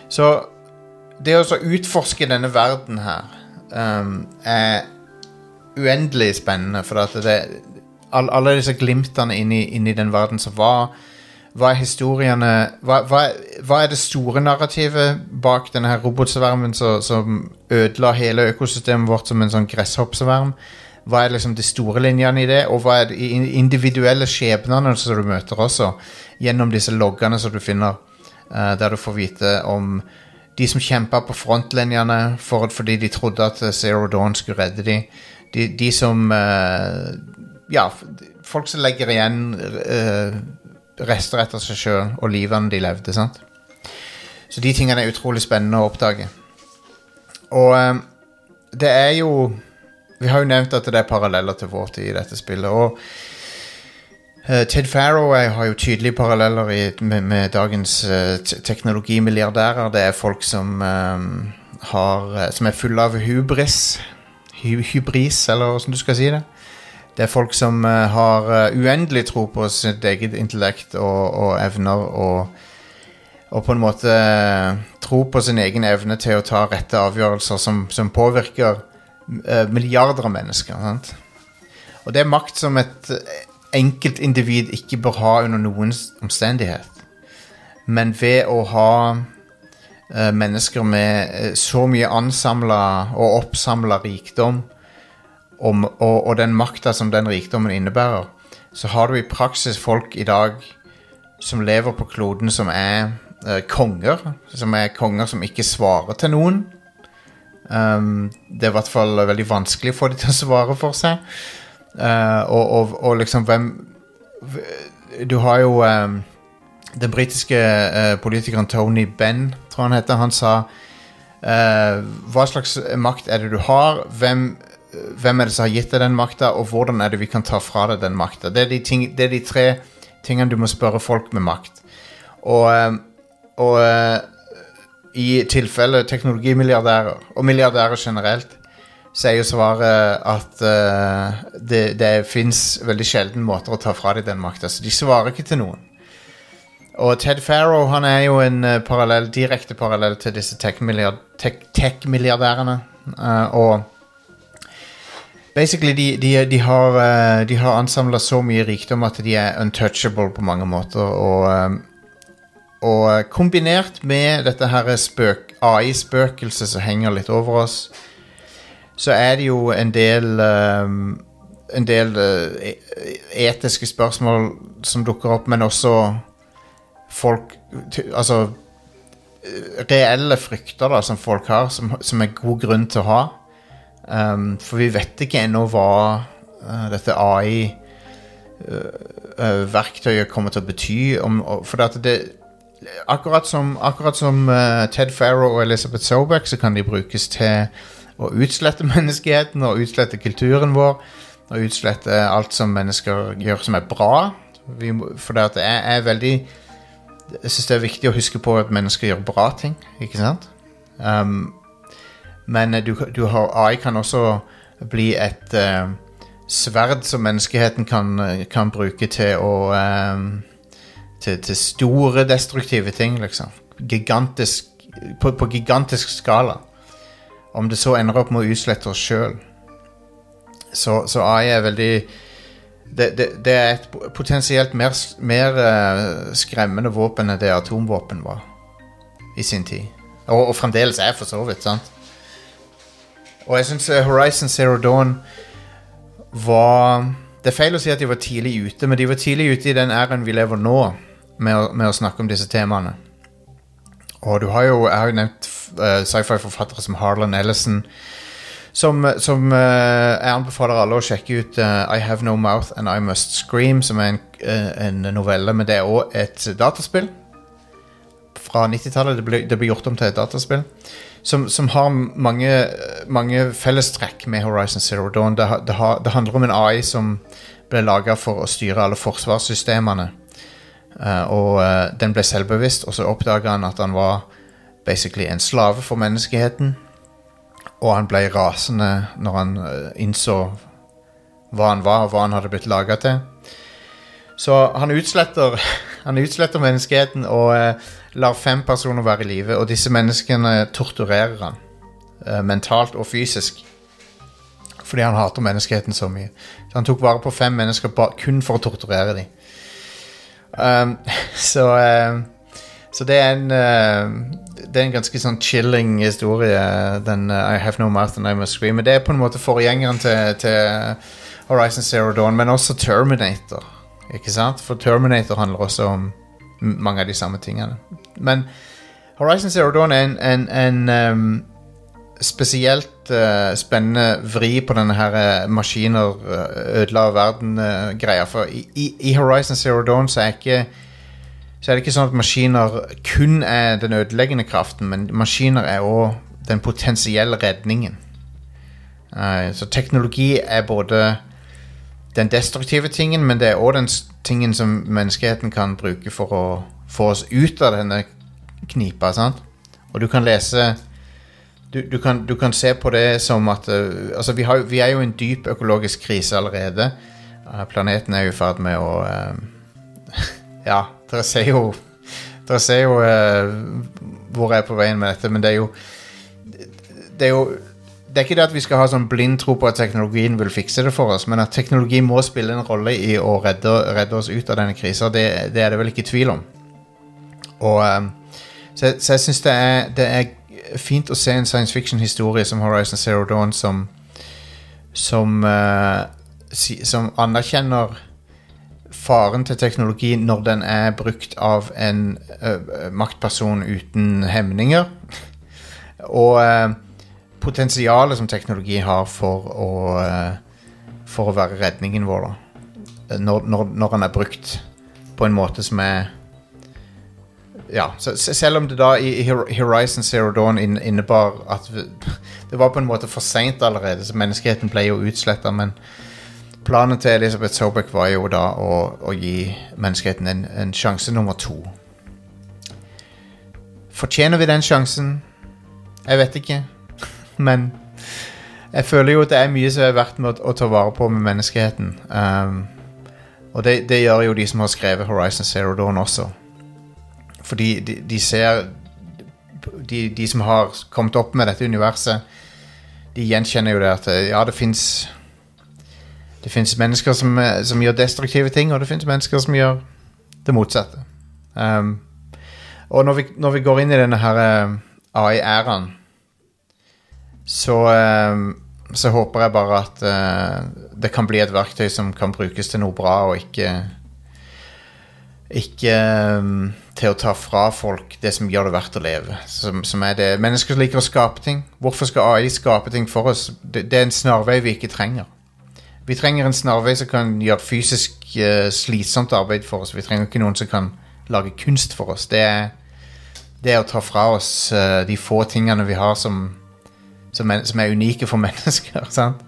Så det å utforske denne verden her um, er uendelig spennende, for at det all, Alle disse glimtene inni, inni, den verden som var hva er historiene hva, hva, hva, er det store narrativet bak denne her robotsvermen som, som ødela hele økosystemet vårt som en sånn gresshoppsverm? Hva er liksom de store linjene i det, og hva er de individuelle skjebnene som du møter også, gjennom disse loggene som du finner, uh, der du får vite om de som kjempa på frontlinjene for, fordi de trodde at Zero Dawn skulle redde dem. De, de som uh, Ja, folk som legger igjen uh, rester etter seg sjøl og livene de levde. sant? Så de tingene er utrolig spennende å oppdage. Og um, det er jo Vi har jo nevnt at det er paralleller til vår tid i dette spillet. Og uh, Ted Farrow har jo tydelige paralleller i, med, med, dagens uh, teknologimilliardærer. Det er folk som um, har Som er fulle av hubris. Hy hybris, eller åssen du skal si det. Det er folk som uh, har uendelig tro på sitt eget intellekt og, og evner, og, og, på en måte tro på sin egen evne til å ta rette avgjørelser som, som påvirker milliarder av mennesker. Sant? Og det er makt som et enkeltindivid ikke bør ha under noen omstendighet. Men ved å ha mennesker med så mye ansamla og oppsamla rikdom om, og, og, den makta som den rikdommen innebærer, så har du i praksis folk i dag som lever på kloden som er eh, konger. Som er konger som ikke svarer til noen. Um, det er i hvert fall veldig vanskelig å få dem til å svare for seg. Uh, og, og, og, liksom hvem Du har jo um, den britiske uh, politikeren Tony Benn, tror han heter. Han sa uh, Hva slags makt er det du har? Hvem hvem er det som har gitt deg den makta, og hvordan er det vi kan ta fra deg den makta? Det, de det, er de tre tingene du må spørre folk med makt. Og, eh, og i tilfelle teknologimilliardærer, og milliardærer generelt, så er jo svaret at uh, det, det fins veldig sjelden måter å ta fra dem den makta. Så de svarer ikke til noen. Og Ted Farrow han er jo en uh, parallell, direkte parallell til disse tech-milliardærene. Tech uh, og Basically, de, de, de har, uh, har ansamla så mye rikdom at de er untouchable på mange måter. Og, og kombinert med dette her AI-spøkelset som henger litt over oss, så er det jo en del um, En del uh, etiske spørsmål som dukker opp, men også folk Altså reelle frykter da, som folk har, som, som er god grunn til å ha. Um, for vi vet ikke ennå hva uh, dette AI-verktøyet uh, kommer til å bety. Om, for det, det, akkurat som, akkurat som Ted Farrow og Elizabeth Sobeck, så kan de brukes til å utslette menneskeheten og utslette kulturen vår. Og utslette alt som mennesker gjør som er bra. Vi, for det er, er veldig Jeg syns det er viktig å huske på at mennesker gjør bra ting. Ikke sant? Um, men eh, du, du har, AI kan også bli et uh, sverd som menneskeheten kan, kan bruke til å uh, til, til, store destruktive ting, liksom. Gigantisk på, på, gigantisk skala. Om det så ender opp med å utslette oss sjøl. Så, så, AI er veldig det, det, det er et potensielt mer, mer uh, skremmende våpen enn det atomvåpen var i sin tid. Og, og fremdeles er, for så vidt. sant? Og jeg syns eh, Horizon Zero Dawn var Det er feil å si at de var tidlig ute, men de var tidlig ute i den æren vi lever nå, med å, med å snakke om disse temaene. Og du har jo, jeg har jo nevnt uh, sci-fi-forfattere som Harlan Ellison, som, som uh, jeg anbefaler alle å sjekke ut uh, I Have No Mouth and I Must Scream, som er en, en novelle, men det er òg et dataspill fra 90-tallet. Det, det, ble gjort om til et dataspill som, som har mange, mange fellestrekk med Horizon Zero Dawn. Det, det, det, handler om en AI som ble laga for å styre alle forsvarssystemene. Uh, og uh, den ble selvbevisst, og så oppdaga han at han var basically en slave for menneskeheten. Og han ble rasende når han eh, innså hva han var, og hva han hadde blitt laga til. Så han utsletter, han utsletter menneskeheten og eh, lar fem personer være i live. Og disse menneskene torturerer han. eh, mentalt og fysisk. Fordi han hater menneskeheten så mye. Så han tok vare på fem mennesker kun for å torturere dem. Um, så um, så det er en uh, Det er en ganske sånn chilling historie, den uh, I Have No Mouth and I Must Scream. Men det er på en måte forgjengeren til, til Horizon Zero Dawn, men også Terminator. Ikke sant? For Terminator handler også om mange av de samme tingene. Men Horizon Zero Dawn er en, en, en ehm, spesielt uh, spennende vri på denne her eh, maskiner uh, ødela verden-greia. For i, i, i Horizon Zero Dawn så er ikke så er det ikke sånn at maskiner kun er den ødeleggende kraften, men maskiner er òg den potensielle redningen. Eh, så teknologi er både den destruktive tingen, men det er òg den tingen som menneskeheten kan bruke for å få oss ut av denne knipa. sant? Og du kan lese du, du, kan, du kan se på det som at uh, Altså, vi, har, vi er jo i en dyp økologisk krise allerede. Uh, planeten er jo i ferd med å uh, Ja, dere ser jo Dere ser jo hvor jeg er på veien med dette, men det er jo Det er jo det er ikke det at vi skal ha sånn blind tro på at teknologien vil fikse det for oss, men at teknologi må spille en rolle i å redde, redde oss ut av denne krisa, det, det er det vel ikke tvil om. Og Så, så jeg syns det, det er fint å se en science fiction-historie som Horizon Zero Dawn som som, uh, si, som anerkjenner faren til teknologi når den er brukt av en uh, maktperson uten hemninger. Og uh, potensialet som teknologi har for å For å være redningen vår, da. Når, når, når han er brukt på en måte som er Ja, så, selv om det da i, Horizon Zero Dawn innebar at det var på en måte for seint allerede, så menneskeheten ble jo utsletta, men planen til Elisabeth Sobek var jo da å, å gi menneskeheten en, en sjanse nummer to. Fortjener vi den sjansen? Jeg vet ikke. Men jeg føler jo at det er mye som er verdt med å, å ta vare på med menneskeheten. Um, og det, det gjør jo de som har skrevet Horizon Zero Dawn også. Fordi de, de ser de, de som har kommet opp med dette universet, de gjenkjenner jo det at eh, ja, det fins Det fins mennesker som, eh, som gjør destruktive ting, og det fins mennesker som gjør det motsatte. Um, og når vi, når vi går inn i denne her eh, AI-æraen, så, eh, så håper jeg bare at uh, det kan bli et verktøy som kan brukes til noe bra, og ikke ikke eh, til å ta fra folk det som gjør det verdt å leve. Som, som er det Mennesker liker å skape ting. Hvorfor skal AI skape ting for oss? Det, det er en snarvei vi ikke trenger. Vi trenger en snarvei som kan gjøre fysisk uh, slitsomt arbeid for oss. Vi trenger ikke noen som kan lage kunst for oss. Det er, det er å ta fra oss uh, de få tingene vi har som, som, er, som er unike for mennesker. Sant?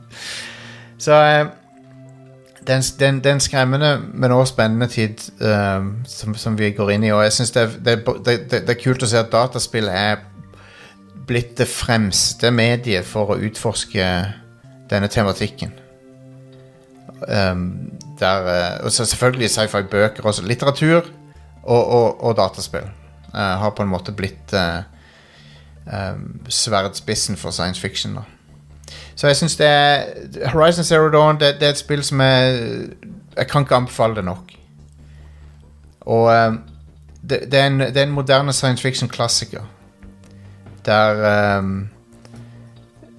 Så eh, det er en, skremmende, men også spennende tid um, som, som vi går inn i. Og jeg synes det, det, det, det, er kult å se at dataspill er blitt det fremste mediet for å utforske denne tematikken. Um, der, eh, og selvfølgelig sci-fi-bøker også. Litteratur og, og, og dataspill uh, har på en måte blitt uh, um, sverdspissen for science fiction. da så jeg synes det er Horizon Zero Dawn det, det er et spill som jeg Jeg kan ikke anbefale det nok. Og um, det, det, er en, det er en moderne science fiction-klassiker. Der um,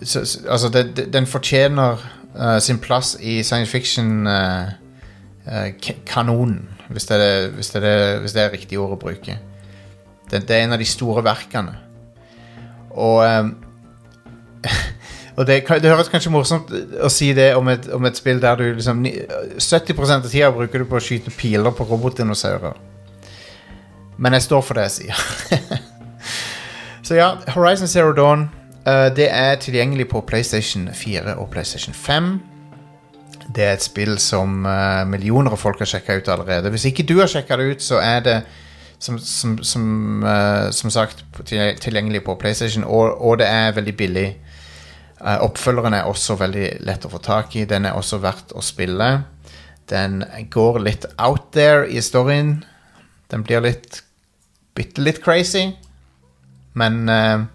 så, så, Altså, det, den fortjener uh, sin plass i science fiction-kanonen, hvis, det er- hvis, det er- hvis det er riktig ord å bruke. Det, er en av de store verkene. Og eh, Og det, det høres kanskje morsomt å si det om et, om et spill der du liksom 70% av tida bruker du på å skyte piler på robotdinosaurer. Men jeg står for det jeg sier. Så ja, Horizon Zero Dawn uh, Det er tilgjengelig på PlayStation 4 og PlayStation 5. Det er et spill som uh, millioner av folk har sjekka ut allerede. Hvis ikke du har sjekka det ut, så er det som, som, som, uh, som sagt tilgjengelig på PlayStation, og, og det er veldig billig. Eh, oppfølgeren er også veldig lett å få tak i. Den er også verdt å spille. Den går litt out there i storyen. Den blir litt bitte litt crazy. Men eh,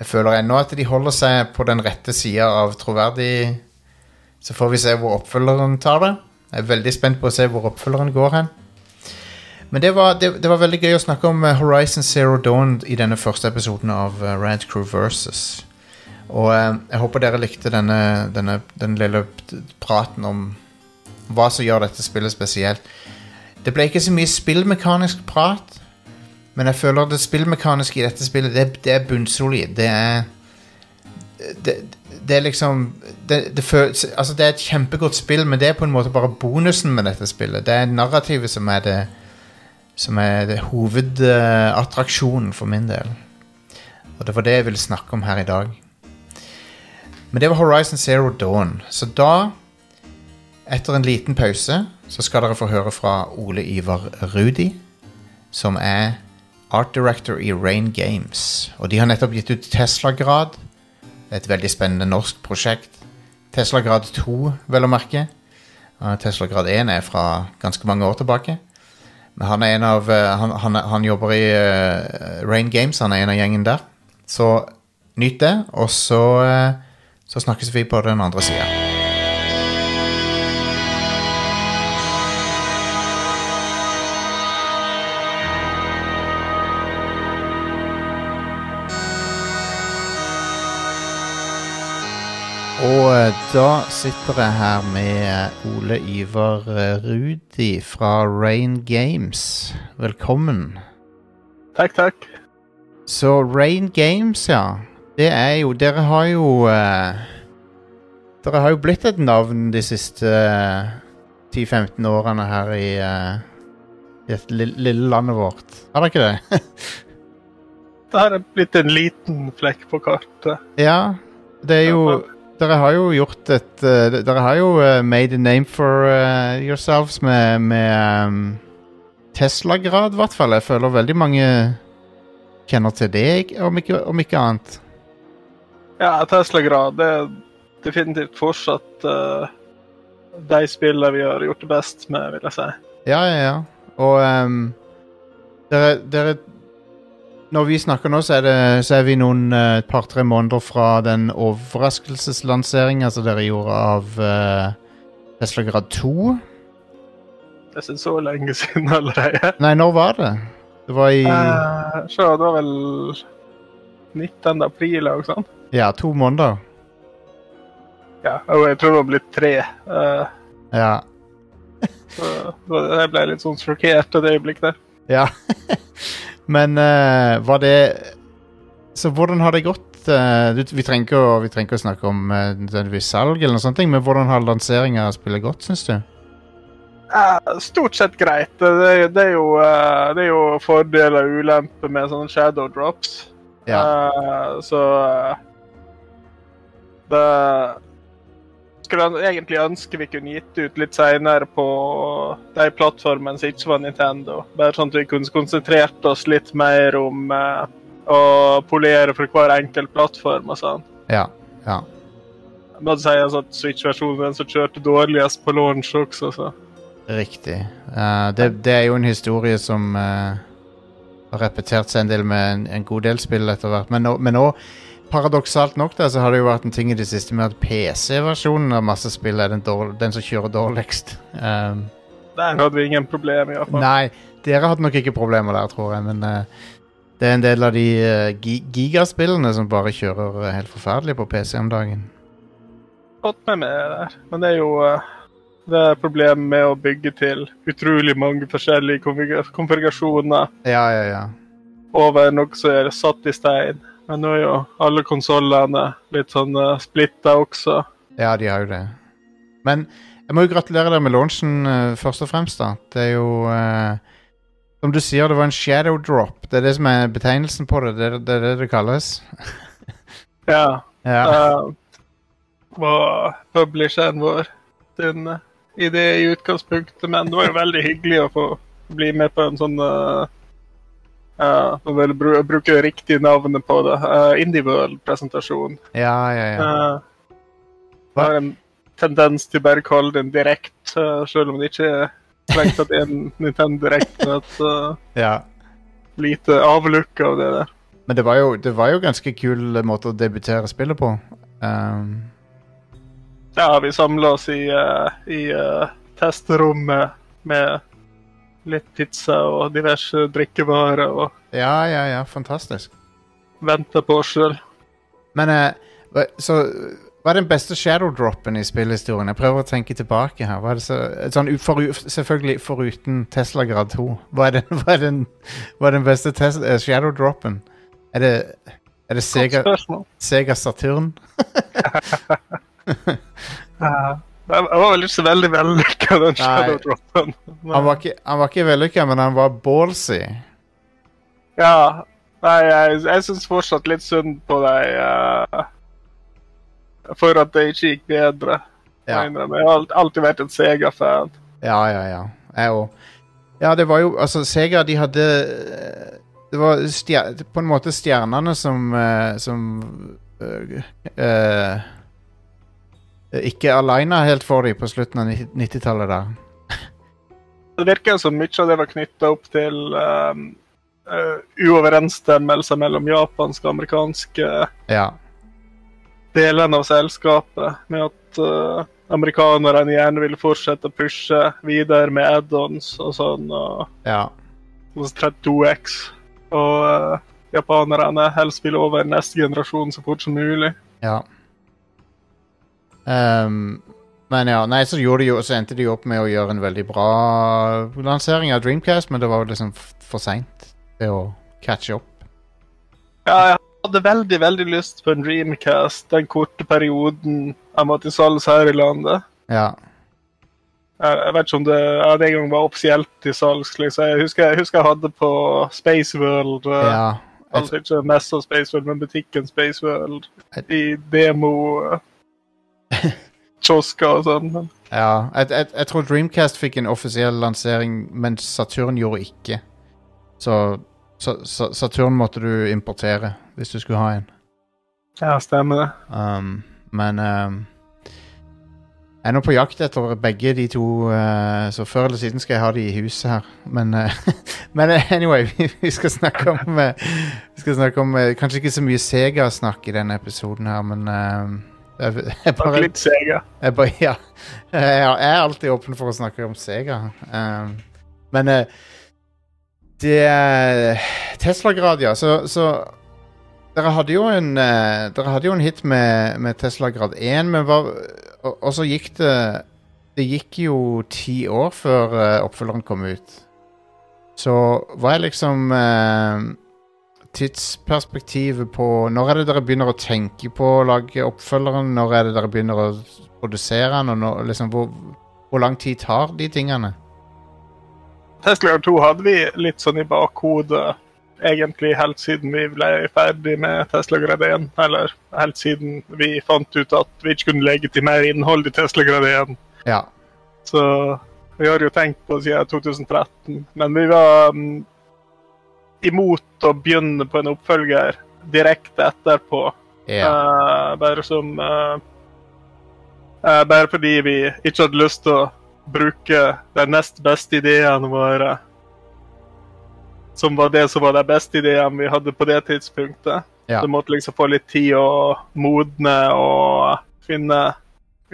jeg føler ennå at de holder seg på den rette sida av troverdig Så får vi se hvor oppfølgeren tar det. Jeg er veldig spent på å se hvor oppfølgeren går hen. Men det var, det, det var veldig gøy å snakke om eh, Horizon Zero Dawn i denne første episoden av uh, Rad Crew Versus. Og eh, jeg håper dere likte denne, denne, den lille praten om hva som gjør dette spillet spesielt. Det ble ikke så mye spillmekanisk prat, men jeg føler det spillmekaniske i dette spillet, det, det er bunnsolid. Det er det, det er liksom det, det, føles, altså det er et kjempegodt spill, men det er på en måte bare bonusen med dette spillet. Det er narrativet som er det Som er det hovedattraksjonen for min del. Og det var det jeg ville snakke om her i dag. Men det var Horizon Zero Dawn. Så da, etter en liten pause, så skal dere få høre fra Ole Ivar Rudi, som er art director i Rain Games. Og de har nettopp gitt ut Tesla-grad. Et veldig spennende norsk prosjekt. Tesla Grad 2, vel å merke. Uh, Tesla Grad 1 er fra ganske mange år tilbake. Men han er en av uh, han, han, han jobber i uh, Rain Games, han er en av gjengen der. Så nyt det, og så, uh, så snakkes vi på den andre sida. Og eh, da sitter jeg her med Ole Ivar eh, Rudi fra Rain Games. Velkommen. Takk, takk. Så Rain Games, ja. Det er jo Dere har jo eh, Dere har jo blitt et navn de siste eh, 10-15 årene her i, eh, i dette lille, lille landet vårt. Har dere ikke det? Det her er blitt en liten flekk på kartet. ja. Det er jo Dere har jo gjort et eh, Dere har jo eh, made a name for eh, yourselves med, med um, Tesla-grad, i hvert fall. Jeg føler veldig mange kjenner til det, om ikke, om ikke annet. Ja, Tesla-grad det er definitivt fortsatt uh, de spillene vi har gjort det best med, vil jeg si. Ja, ja, ja. Og um, dere, dere Når vi snakker nå, så er, det, så er vi noen et et par-tre måneder fra den overraskelseslanseringa som dere gjorde av uh, Tesla Grad 2. Det er ikke så lenge siden allerede. Nei, når var det? Det var i Uh, så det var vel 19. april eller noe sånt. Ja, to måneder. Ja, og jeg tror det var blitt tre. Uh, Ja. så så jeg ble litt sånn sjokkert et øyeblikk der. ja. Men uh, var det Så hvordan har det gått? Uh, vi, trenger ikke å, vi trenger ikke å snakke om uh, salg, eller noe sånt, men hvordan har lanseringa spillet gått, syns du? Uh, stort sett greit. Det, det, er jo, uh, det er jo fordeler og ulemper med sånne shadow drops. Ja. Uh, så Det skulle egentlig ønske vi kunne gitt ut litt seinere på de plattformene som ikke var Nintendo. Bare sånn at vi kunne konsentrert oss litt mer om eh, å polere for hver enkelt plattform og sånn. Ja. ja. Må si altså at Switch-versjonen er den som kjørte dårligst på launch også, så. Riktig. Uh, det, det er jo en historie som uh, har repetert seg en del med en, en god del spill etter hvert. Men nå, men nå paradoksalt nok, da, så har det jo vært en ting i det siste med at PC-versjonen av masse spill er den, den som kjører dårligst. Um, Der hadde vi ingen problem, i hvert fall. nei, dere hadde nok ikke problemer der, tror jeg, men uh, det er en del av de uh, gi gigaspillene som bare kjører uh, helt forferdelig på PC om dagen. Fått med meg der. Men det er jo det er problemet med å bygge til utrolig mange forskjellige konfigurasjoner Ja, ja, ja. over noe som er satt i stein. Men nå er jo alle konsollene litt sånn uh, splitta også. Ja, de har jo det. Men jeg må jo gratulere dere med launchen uh, først og fremst, da. Det er jo uh, Som du sier, det var en shadow drop. Det er det som er betegnelsen på det. Det, er- det det det kalles. Ja. Ja. Uh, var publisheren vår sin eh, idé i utgangspunktet, men det var jo veldig hyggelig å få bli med på en sånn uh, Uh, og vel br bruke riktig navn på det. Uh, Indie World-presentasjon. Ja, ja, ja. Uh, har en tendens til bare å kalle den direkte, uh, selv om det ikke er strengt tatt en Nintendo direkte. Et uh, ja. lite avlukk av det der. Men det var, jo, det var jo ganske kul måte å debutere spillet på. Um, Ja, vi samla oss i, uh, i testerommet med litt pizza og diverse drikkevarer og ja, ja, ja. Fantastisk. Venter på oss sjøl. Men eh, så Hva er den beste shadow-droppen i spillhistorien? Jeg prøver å tenke tilbake her. Er så, sånn, for, selvfølgelig foruten Tesla Grad 2. Hva er den, hva er den, hva er den beste eh, shadow-droppen? Er det, er det Sega. Sega Saturn? Uh, jeg var vel ikke så veldig vellykka, den Nei. shadow-droppen. Han var ikke, han var ikke vellykka, men han var ballsy. Ja. Nei, jeg, jeg syns fortsatt litt synd på deg uh, for at det ikke gikk bedre. Ja. Jeg har alltid vært en Sega-fan. Ja, ja, ja. Jeg òg. Ja, det var jo Altså, Sega, de hadde eh, Det var stjer på en måte stjernene som eh, Som uh, eh, Ikke aleine helt for dem på slutten av 90-tallet da. Det virker som mye av det var knytta opp til um, uh, uoverensstemmelser mellom japanske og amerikanske Ja. delene av selskapet. Med at uh, amerikanerne gjerne ville fortsette å pushe videre med add-ons og sånn. Og Ja. hos 32X. Og uh, japanerne helst ville over neste generasjon så fort som mulig. ja. Ehm, men ja, nei, så, de jo, så endte de opp med å gjøre en veldig bra lansering av Dreamcast, men det var jo liksom for seint til å catche opp. Ja, jeg hadde veldig, veldig lyst på en Dreamcast den korte perioden jeg måtte til salgs her i landet. Ja. Jeg, jeg vet ikke om det jeg det en gang var offisielt til salgs. Liksom. Jeg, husker, jeg husker jeg hadde på Space World. eh, ja. Altså ikke messa Space World, men butikken Space World. I demo eh, kiosker og sånn. Men Ja, jeg, jeg, jeg tror Dreamcast fikk en offisiell lansering, mens Saturn gjorde ikke. Så, så, så Saturn måtte du importere hvis du skulle ha en. ja, stemmer det. Um, men um, jeg er nå på jakt etter begge de to, uh, så før eller siden skal jeg ha de i huset her. Men, uh, men uh, anyway, vi, vi skal snakke om, uh, vi skal snakke om uh, Kanskje ikke så mye Sega-snakk i denne episoden her, men um, jeg, jeg Bare litt Sega. jeg, bare, ja. jeg er alltid åpen for å snakke om Sega. Um, men eh, det Tesla-grad, ja. Så, så dere hadde jo en eh, Dere hadde jo en hit med, med Tesla-grad 1, men hva og, og så gikk det Det gikk jo ti år før eh, oppfølgeren kom ut. Så hva er liksom eh, tidsperspektivet på Når er det dere begynner å tenke på å lage oppfølgeren? Når er det dere begynner å produsere den? Og når, liksom, hvor, hvor lang tid tar de tingene? Tesla 2 hadde vi litt sånn i bakhodet egentlig helt siden vi ble ferdig med Tesla Grad 1. Eller helt siden vi fant ut at vi ikke kunne legge til mer innhold i Tesla Grad 1. Ja. Så vi har jo tenkt på siden 2013. Men vi var mm, imot å begynne på en oppfølger direkte etterpå. Yeah. Uh, bare som uh, uh, Bare fordi vi ikke hadde lyst til å bruke de nest beste ideene våre. Som var det som var de beste ideene vi hadde på det tidspunktet. Så vi måtte liksom få litt tid å modne og finne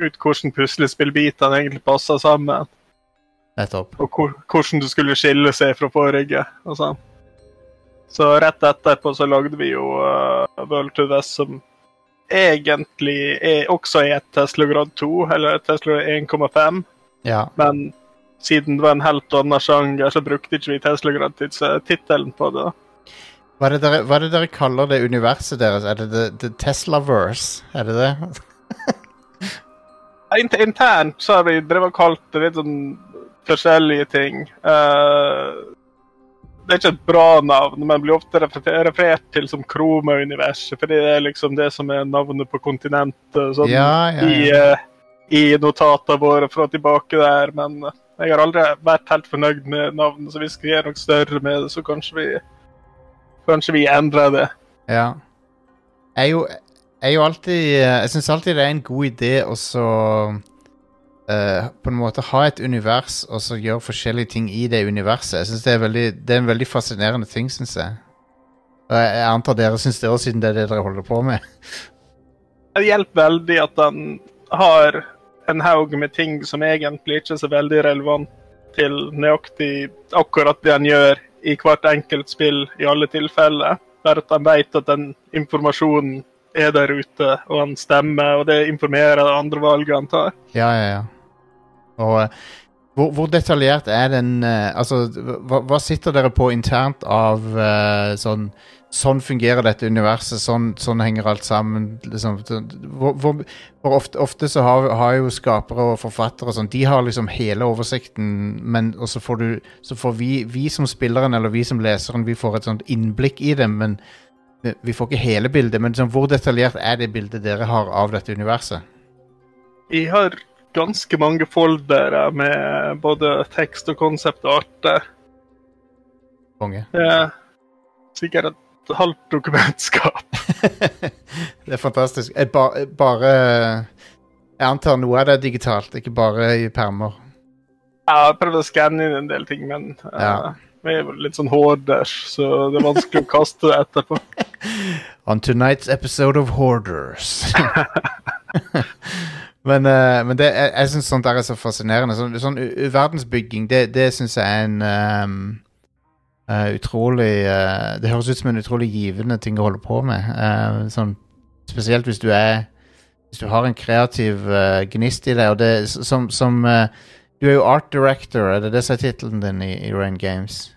ut hvordan puslespillbitene egentlig passa sammen. Nettopp. Og hvordan du skulle skille seg fra forrige. og sånn. Så rett etterpå så lagde vi jo uh, World to West, som egentlig er, også er et Tesla Grad 2, eller Tesla 1,5. Ja. Men siden det var en helt annen sjanger, så brukte ikke vi Tesla Grad-tittelen på det. Hva er, det dere, hva er det dere kaller det universet deres? Er det The, the Teslaverse? Er det det? Inter internt så har vi drevet og kalt det litt sånn forskjellige ting. Eh, det er ikke et bra navn, men blir ofte referert til som Kroma-universet, fordi det er liksom det som er navnet på kontinentet sånn, Ja, ja, i, ja. eh, i notatene våre fra tilbake der. Men jeg har aldri vært helt fornøyd med navnet, så vi skal gjøre noe større med det, så kanskje vi kanskje vi endrer det. Ja. Jeg er jo, jeg er jo alltid eh, Jeg syns alltid det er en god idé å så eh, På en måte ha et univers og så gjøre forskjellige ting i det universet. Jeg synes det, er veldig, det er en veldig fascinerende ting, syns jeg. Og jeg, jeg antar dere syns det òg, siden det er det dere holder på med. Det hjelper veldig at han har en haug med ting som egentlig ikke er så veldig relevant til nøyaktig akkurat det han gjør i hvert enkelt spill i alle tilfeller. Bare at han vet at den informasjonen er der ute, og han stemmer, og det informerer andre valget han tar. Ja, ja, ja. Og eh, hvor, hvor detaljert er den eh, Altså, hva, hva sitter dere på internt av eh, sånn Sånn fungerer dette universet, sånn, sånn henger alt sammen. Liksom, hvor, hvor, ofte, ofte så har, har jo skapere og forfattere sånn, de har liksom hele oversikten, men så får, du, så får vi, vi som spilleren eller vi som leseren vi får et sånt innblikk i det, men vi får ikke hele bildet. Men liksom, hvor detaljert er det bildet dere har av dette universet? Jeg har ganske mange foldere med både tekst og konsept-art arter. Konge. Er sikkert et halvt dokumentskap. det er fantastisk. Jeg ba, bare Jeg antar noe av det er digitalt, ikke bare i permer. Jeg har prøvd å skanne inn en del ting, men ja. uh, vi er jo litt sånn hoarders, så det er vanskelig å kaste det etterpå. On tonight's episode of Hoarders. men uh, men det, jeg, jeg syns sånt der er så fascinerende. Sånn, sånn verdensbygging, det, det syns jeg er en um, uh, utrolig uh, Det høres ut som en utrolig givende ting å holde på med. Sånn, spesielt hvis du er Hvis du har en kreativ gnist i deg, og det som, som Du er jo art director, er det det som er tittelen din i, i Rain Games?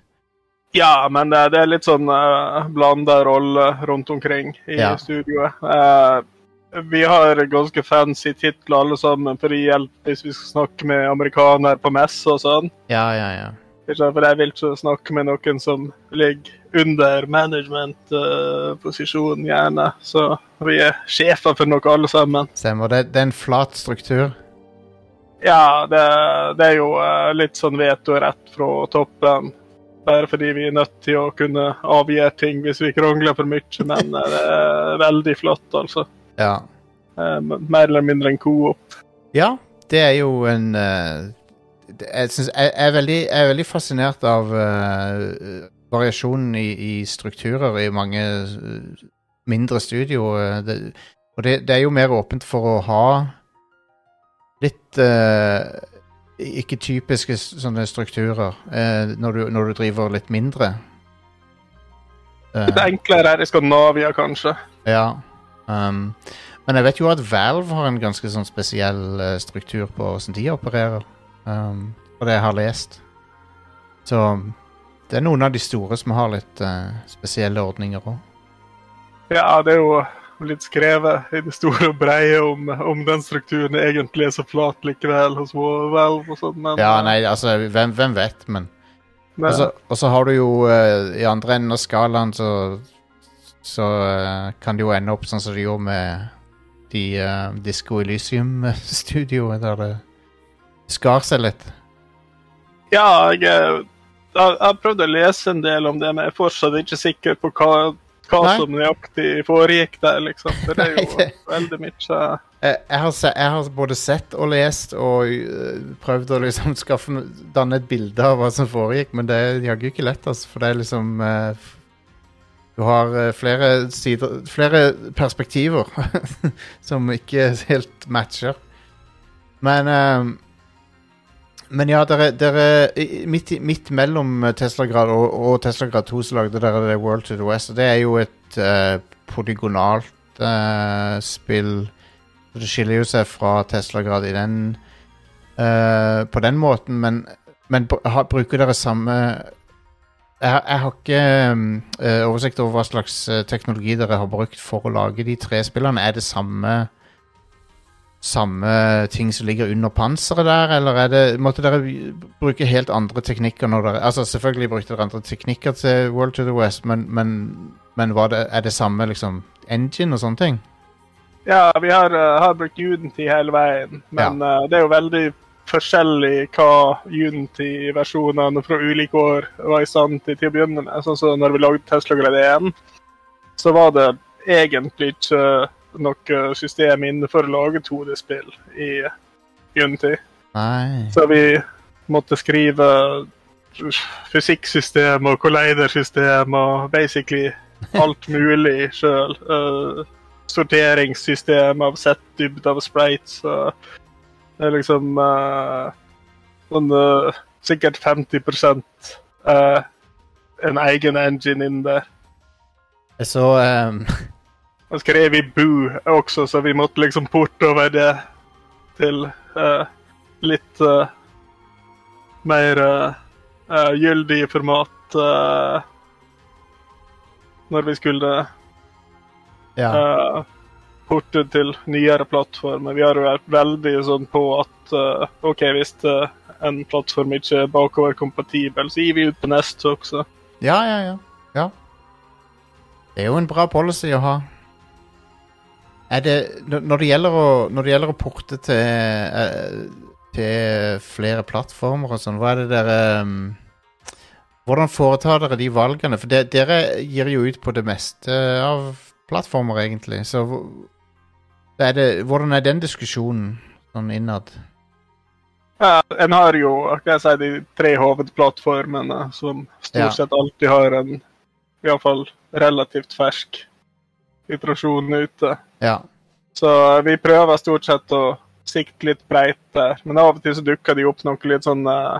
Ja, men det, det er litt sånn uh, blanda rolle rundt omkring i Ja. studioet. Eh, vi har ganske fancy titler alle sammen for å hjelpe hvis vi skal snakke med amerikanere på messe og sånn. Ja, ja, ja. For jeg vil ikke snakke med noen som ligger under management-posisjon, gjerne. Så vi er sjefer for noe alle sammen. Stemmer. Det, det er en flat struktur. Ja, det, det er jo uh, litt sånn vetorett fra toppen. Bare fordi vi er nødt til å kunne avgjøre ting hvis vi krangler for mye. Men uh, det er veldig flott, altså. Ja. Eh, Mer eller mindre en coop. Ja, det er jo en uh, jeg, synes, jeg, jeg, er veldig, jeg er veldig fascinert av uh, variasjonen i, i strukturer i mange eh, mindre studio. det, og det, det er jo mer åpent for å ha litt uh, ikke typiske sånne strukturer uh, når, du, når du driver litt mindre. det Litt enklere her i Skandinavia, kanskje. ja. Um, men jeg vet jo at Valve har en ganske sånn spesiell uh, struktur på hvordan de opererer. Um, og det jeg har lest. Så det er noen av de store som har litt uh, spesielle ordninger òg. Ja, det er jo litt skrevet i det store og breie om, om den strukturen egentlig er så flat likevel hos Valve og sånn, men Ja, eh, nei, altså, hvem, hvem vet, men Og så har du jo uh, i andre enden av skalaen så Så uh, kan det jo ende opp sånn som det gjorde med de uh, Disco Elysium-studioet, der det skar seg litt. Ja, jeg, jeg, jeg har prøvd å lese en del om det, men jeg er fortsatt ikke sikker på hva, hva som nøyaktig foregikk der, liksom. For det er Nei, jo det- veldig mye jeg, jeg, har se, jeg har både sett og lest og uh, prøvd å liksom skaffe danne et bilde av hva som foregikk, men det er jaggu ikke lett, altså, for det er liksom f- Du har øh, flere sider Flere perspektiver som ikke helt matcher. Men uh, Men ja, dere, dere midt, midt mellom Tesla Grad og, og Tesla Grad 2 så lagde dere det World to the West, og det er jo et uh, polygonalt uh, spill Det skiller jo seg fra Tesla-grad i den uh, På den måten, men, men br- bruker dere samme jeg, har- jeg har ikke eh, oversikt over hva slags eh, teknologi dere har brukt for å lage de tre spillene. Er det samme samme ting som ligger under panseret der, eller er det, måtte dere bruke helt andre teknikker når dere Altså, selvfølgelig brukte dere andre teknikker til World to the West, men, men, men var det, er det samme liksom engine og sånne ting? Ja, vi har, har brukt Unity hele veien, men eh, det er jo veldig forskjellig hva Unity-versjonene fra ulike år var i stand til til å begynne med. Sånn som når vi lagde Tesla Grad 1, så var det egentlig ikke noe system innenfor å lage 2D-spill i Unity. Nei. Så vi måtte skrive fysikksystem og collider-system og basically alt mulig sjøl. sorteringssystem av settdybde av sprites. og det er liksom uh, sånn uh, Sikkert 50 uh, en egen engine inn der. Så um... Jeg skrev i Boo også, så vi måtte liksom porte over det til eh, litt eh, mer eh, eh, gyldig format eh, når vi skulle Ja. Eh, porte til nyere plattformer. Vi har jo vært veldig sånn på at uh, OK, hvis eh, en plattform ikke er bakoverkompatibel, så gir vi ut på neste også. ja, ja, ja. Ja. Det er jo en bra policy å ha. Det Når det å, når det gjelder å porte til eh, til flere plattformer og sånn, hva er det dere um Hvordan foretar dere de valgene? For de, dere gir jo ut på det meste av plattformer, egentlig. Så er det, hvordan er den diskusjonen sånn innad? Ja, en har jo hva jeg si, de tre hovedplattformene som stort sett alltid har en iallfall relativt fersk iterasjon ute. Ja. Så vi prøver stort sett å sikte litt breit der. Men av og til så dukker de opp noen litt sånn eh,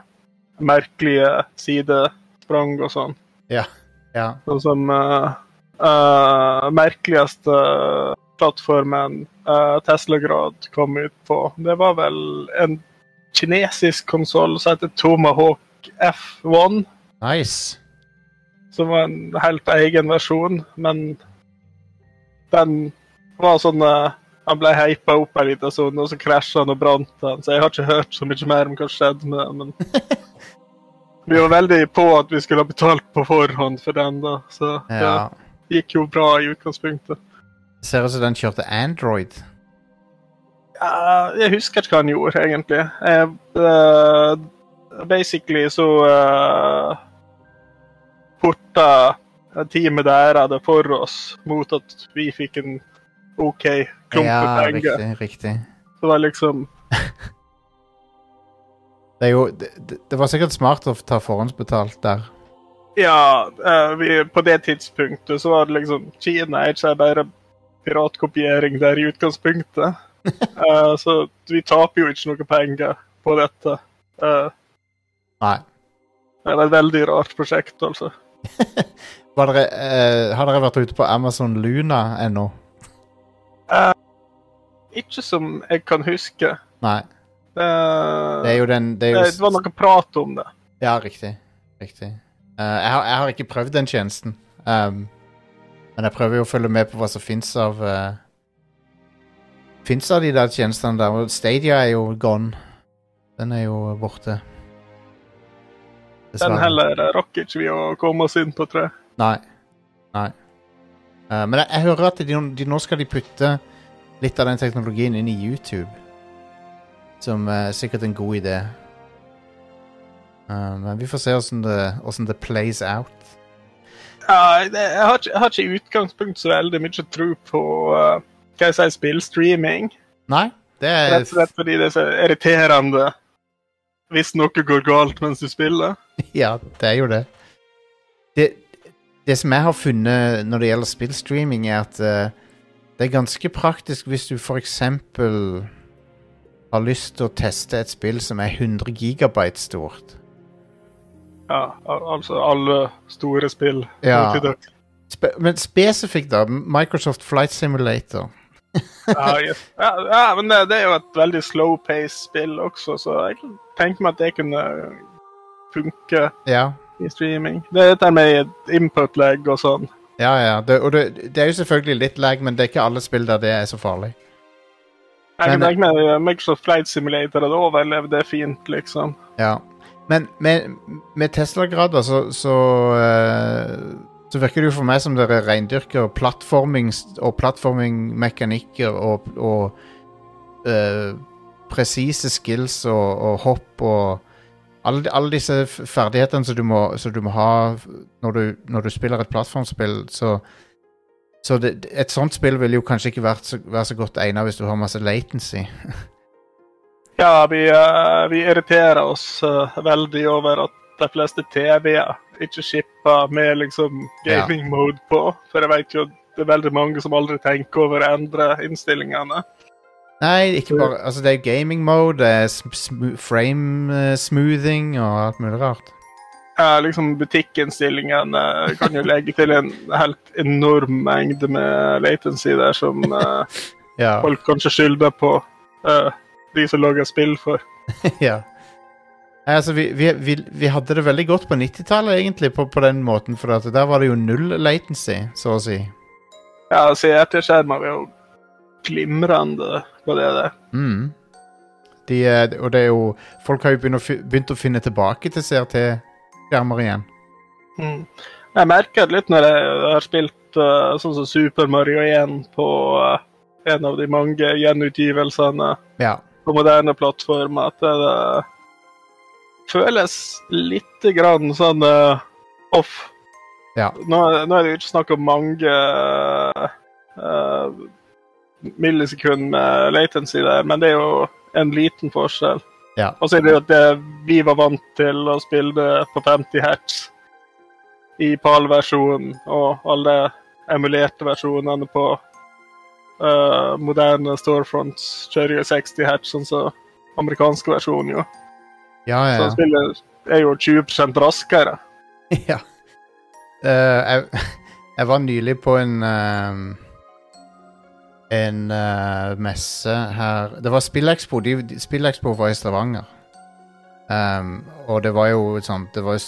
merkelige sidesprang og sånn. Ja. ja. Sånn som uh, uh, merkeligste plattformen uh, Tesla-grad kom ut på. Det var vel en kinesisk konsoll som heter Tomahawk F1. Nice. Som var en helt egen versjon, men den var sånn uh, Han ble heipa opp en liten stund, og så krasja han og brant han. Så jeg har ikke hørt så mye mer om hva som skjedde med den. Men vi var veldig på at vi skulle ha betalt på forhånd for den, da. Så det gikk jo bra i utgangspunktet. Ser ut som den kjørte Android. Ja, jeg husker ikke hva han gjorde, egentlig. Jeg, eh, basically så uh, porta teamet der hadde for oss mot at vi fikk en OK klump med Ja, penger. riktig. riktig. Det var liksom Det, er jo, det, det- det var sikkert smart å ta forhåndsbetalt der. Ja, uh, vi, på det tidspunktet så var det liksom Kina er ikke bare piratkopiering der i utgangspunktet. uh, så vi taper jo ikke noe penger på dette. Uh, Nei. det er et veldig rart prosjekt, altså. Dere, uh, har dere vært ute på Amazon Luna ennå? Ikke som jeg kan huske. Nei. Det, Det er jo den det jo, det var noe prat om det. Ja, riktig. Riktig. Jeg, har, jeg har ikke prøvd den tjenesten. Um, men jeg prøver jo å følge med på hva som fins av uh, Fins av de der tjenestene der. Og Stadia er jo gone. Den er jo borte. Den heller rakk ikke vi å komme oss inn på, tror jeg. Nei. Nei. Uh, men jeg, jeg hører at de, de, nå skal de putte litt av den teknologien inn i YouTube. Som er sikkert en god idé. Uh, men vi får se åssen det, det plays out. Ja, jeg, har ikke, jeg har ikke i utgangspunkt så veldig mye tro på uh, hva jeg sier, spillstreaming. Nei, det er Rett og slett fordi det er så irriterende hvis noe går galt mens du spiller. Ja, det er jo det. Det, det som jeg har funnet når det gjelder spillstreaming, er at uh, det er ganske praktisk hvis du f.eks. har lyst til å teste et spill som er 100 gigabyte stort. Ja, al altså alle store spill. Ja. Spe men spesifikt, da. Microsoft Flight Simulator. Ja, yes. ja, ja, men det, det er jo et veldig slow pace spill også, så jeg tenker meg at det kunne funke Ja, i streaming. Det er dette med input lag og sånn. ja. ja. Det, og det, det er jo selvfølgelig litt lag, men det er ikke alle spill der det er så farlig. Jeg kan tenke meg Microsoft Flight Simulator hadde overlevd det fint, liksom. Ja. Men med, med Tesla-grader så, så, eh, så virker det jo for meg som dere reindyrker plattforming og plattformingmekanikker og, og eh, presise skills og, og hopp og alle, alle disse ferdighetene som du må, som du må ha når du, når du spiller et plattformspill, så så det, et sånt spill ville jo kanskje ikke vært så, være så godt egnet hvis du har masse latency. Ja, vi, eh, vi irriterer oss eh, veldig over at de fleste TV-er ikke shipper med liksom gaming mode på. For jeg vet jo det er veldig mange som aldri tenker over å endre innstillingene. Nei, ikke bare Altså, det er gaming mode, det er sm sm frame eh, smoothing og alt mulig rart. Ja, liksom Butikkinnstillingene kan jo legge til en helt enorm mengde med latency der som Ja. folk kanskje skylder på eh, de som lager spill for. ja. Altså, vi, vi, vi, vi hadde det veldig godt på 90-tallet, egentlig, på, på den måten, for der var det jo null latency, så å si. Ja, CRT-skjermer er jo glimrende på det der. Mm. De, eh, og det er jo Folk har jo begynt å, begynt å finne tilbake til CRT-skjermer igjen. Mm. Jeg merker det litt når jeg har spilt uh, sånn som Super Mario 1 på uh, en av de mange gjenutgivelsene Ja. På moderne plattformer, at det, føles litt grann sånn uh, off. Ja. Nå, nå er det jo ikke snakk om mange uh, millisekunder med latency der, men det er jo en liten forskjell. Ja. Og så er det jo at det, vi var vant til å spille det på 50 hertz i PAL-versjonen, og alle emulerte versjonene på eh, moderne storefronts kjører jo 60 hertz, sånn som amerikansk versjon, jo. Ja, ja. Så spillet er jo 20 raskere. ja. Uh, jeg, jeg var nylig på en ehm, En messe her Det var Spillekspo. De, de, Spillekspo var i Stavanger. Um, og det var jo sånn det var,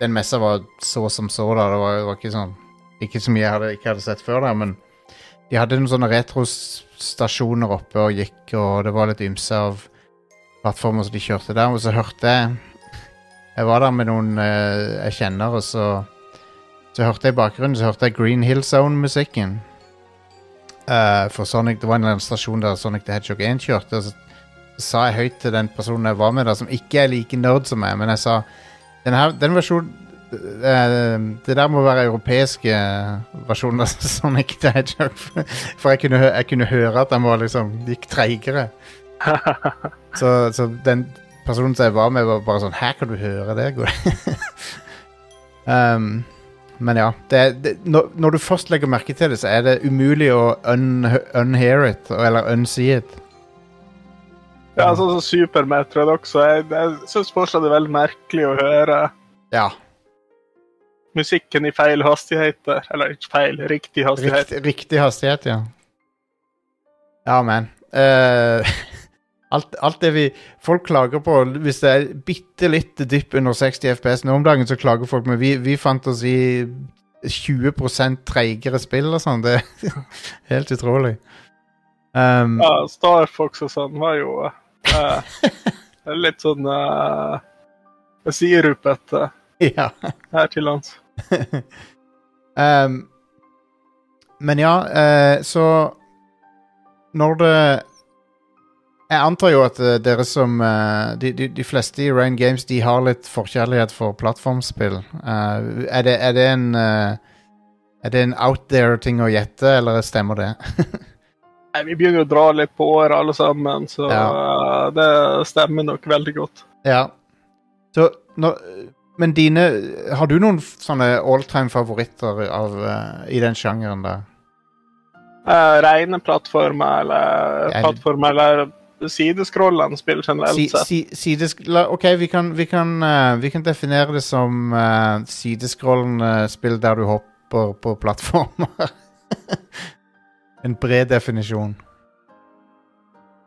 Den messa var så som så, da. Det var, det var ikke sånn Ikke så mye jeg hadde, ikke hadde sett før der, men de hadde noen sånne retrostasjoner oppe og gikk, og det var litt ymse av plattformer som de kjørte der. Og så hørte jeg Jeg var der med noen eh, jeg kjenner, og så Så hørte jeg i bakgrunnen Så hørte jeg Green Hill Zone-musikken. Eh, for Sonic Det var en eller annen stasjon der Sonic the Hedgehog 1 kjørte. Og så, sa jeg høyt til den personen jeg var med, der, som ikke er like nerd som meg, men jeg sa den, her, den versjonen det der må være europeiske versjoner av Sonic the Hedgehog. For jeg kunne, jeg kunne høre at den var liksom gikk treigere. Så, så den personen som jeg var med, var bare sånn Her kan du høre det? Um, men ja. Det, det, når, når du først legger merke til det, så er det umulig å un, unhear it, eller unsee it. Ja, sånn som Super Metroid også. Jeg, jeg syns fortsatt det er veldig merkelig å høre Ja. Musikken i feil hastigheter. Eller ikke feil, riktig hastighet. Rikt, riktig hastighet, ja. Ja, men uh, alt, alt det vi Folk klager på Hvis det er bitte litt dypp under 60 FPS nå om dagen, så klager folk, men vi, vi fant oss i 20 treigere spill og sånn. Det er helt utrolig. Um, Ja, Star Fox og sånn var jo uh, litt sånn uh, sirupete ja. her til lands. Um, men ja, uh, så Når det Jeg antar jo at eh, dere som uh, de, de, de fleste i Rain Games De har litt forkjærlighet for plattformspill. Uh, er, det, er det en Er det en out there-ting å gjette, eller stemmer det? Nei, Vi begynner å dra litt på året alle sammen, så eh, det stemmer nok veldig godt. ja. Så når, Men dine Har du noen sånne alltime favoritter av, eh, i den sjangeren der? Uh, Rene plattformer eller Ja, plattformer eller sideskrollende spill generelt Si, sett. si, sidesk OK, vi kan, vi, kan, uh, vi kan definere det som uh, sideskrollende spill der du hopper på plattformer. en bred definisjon.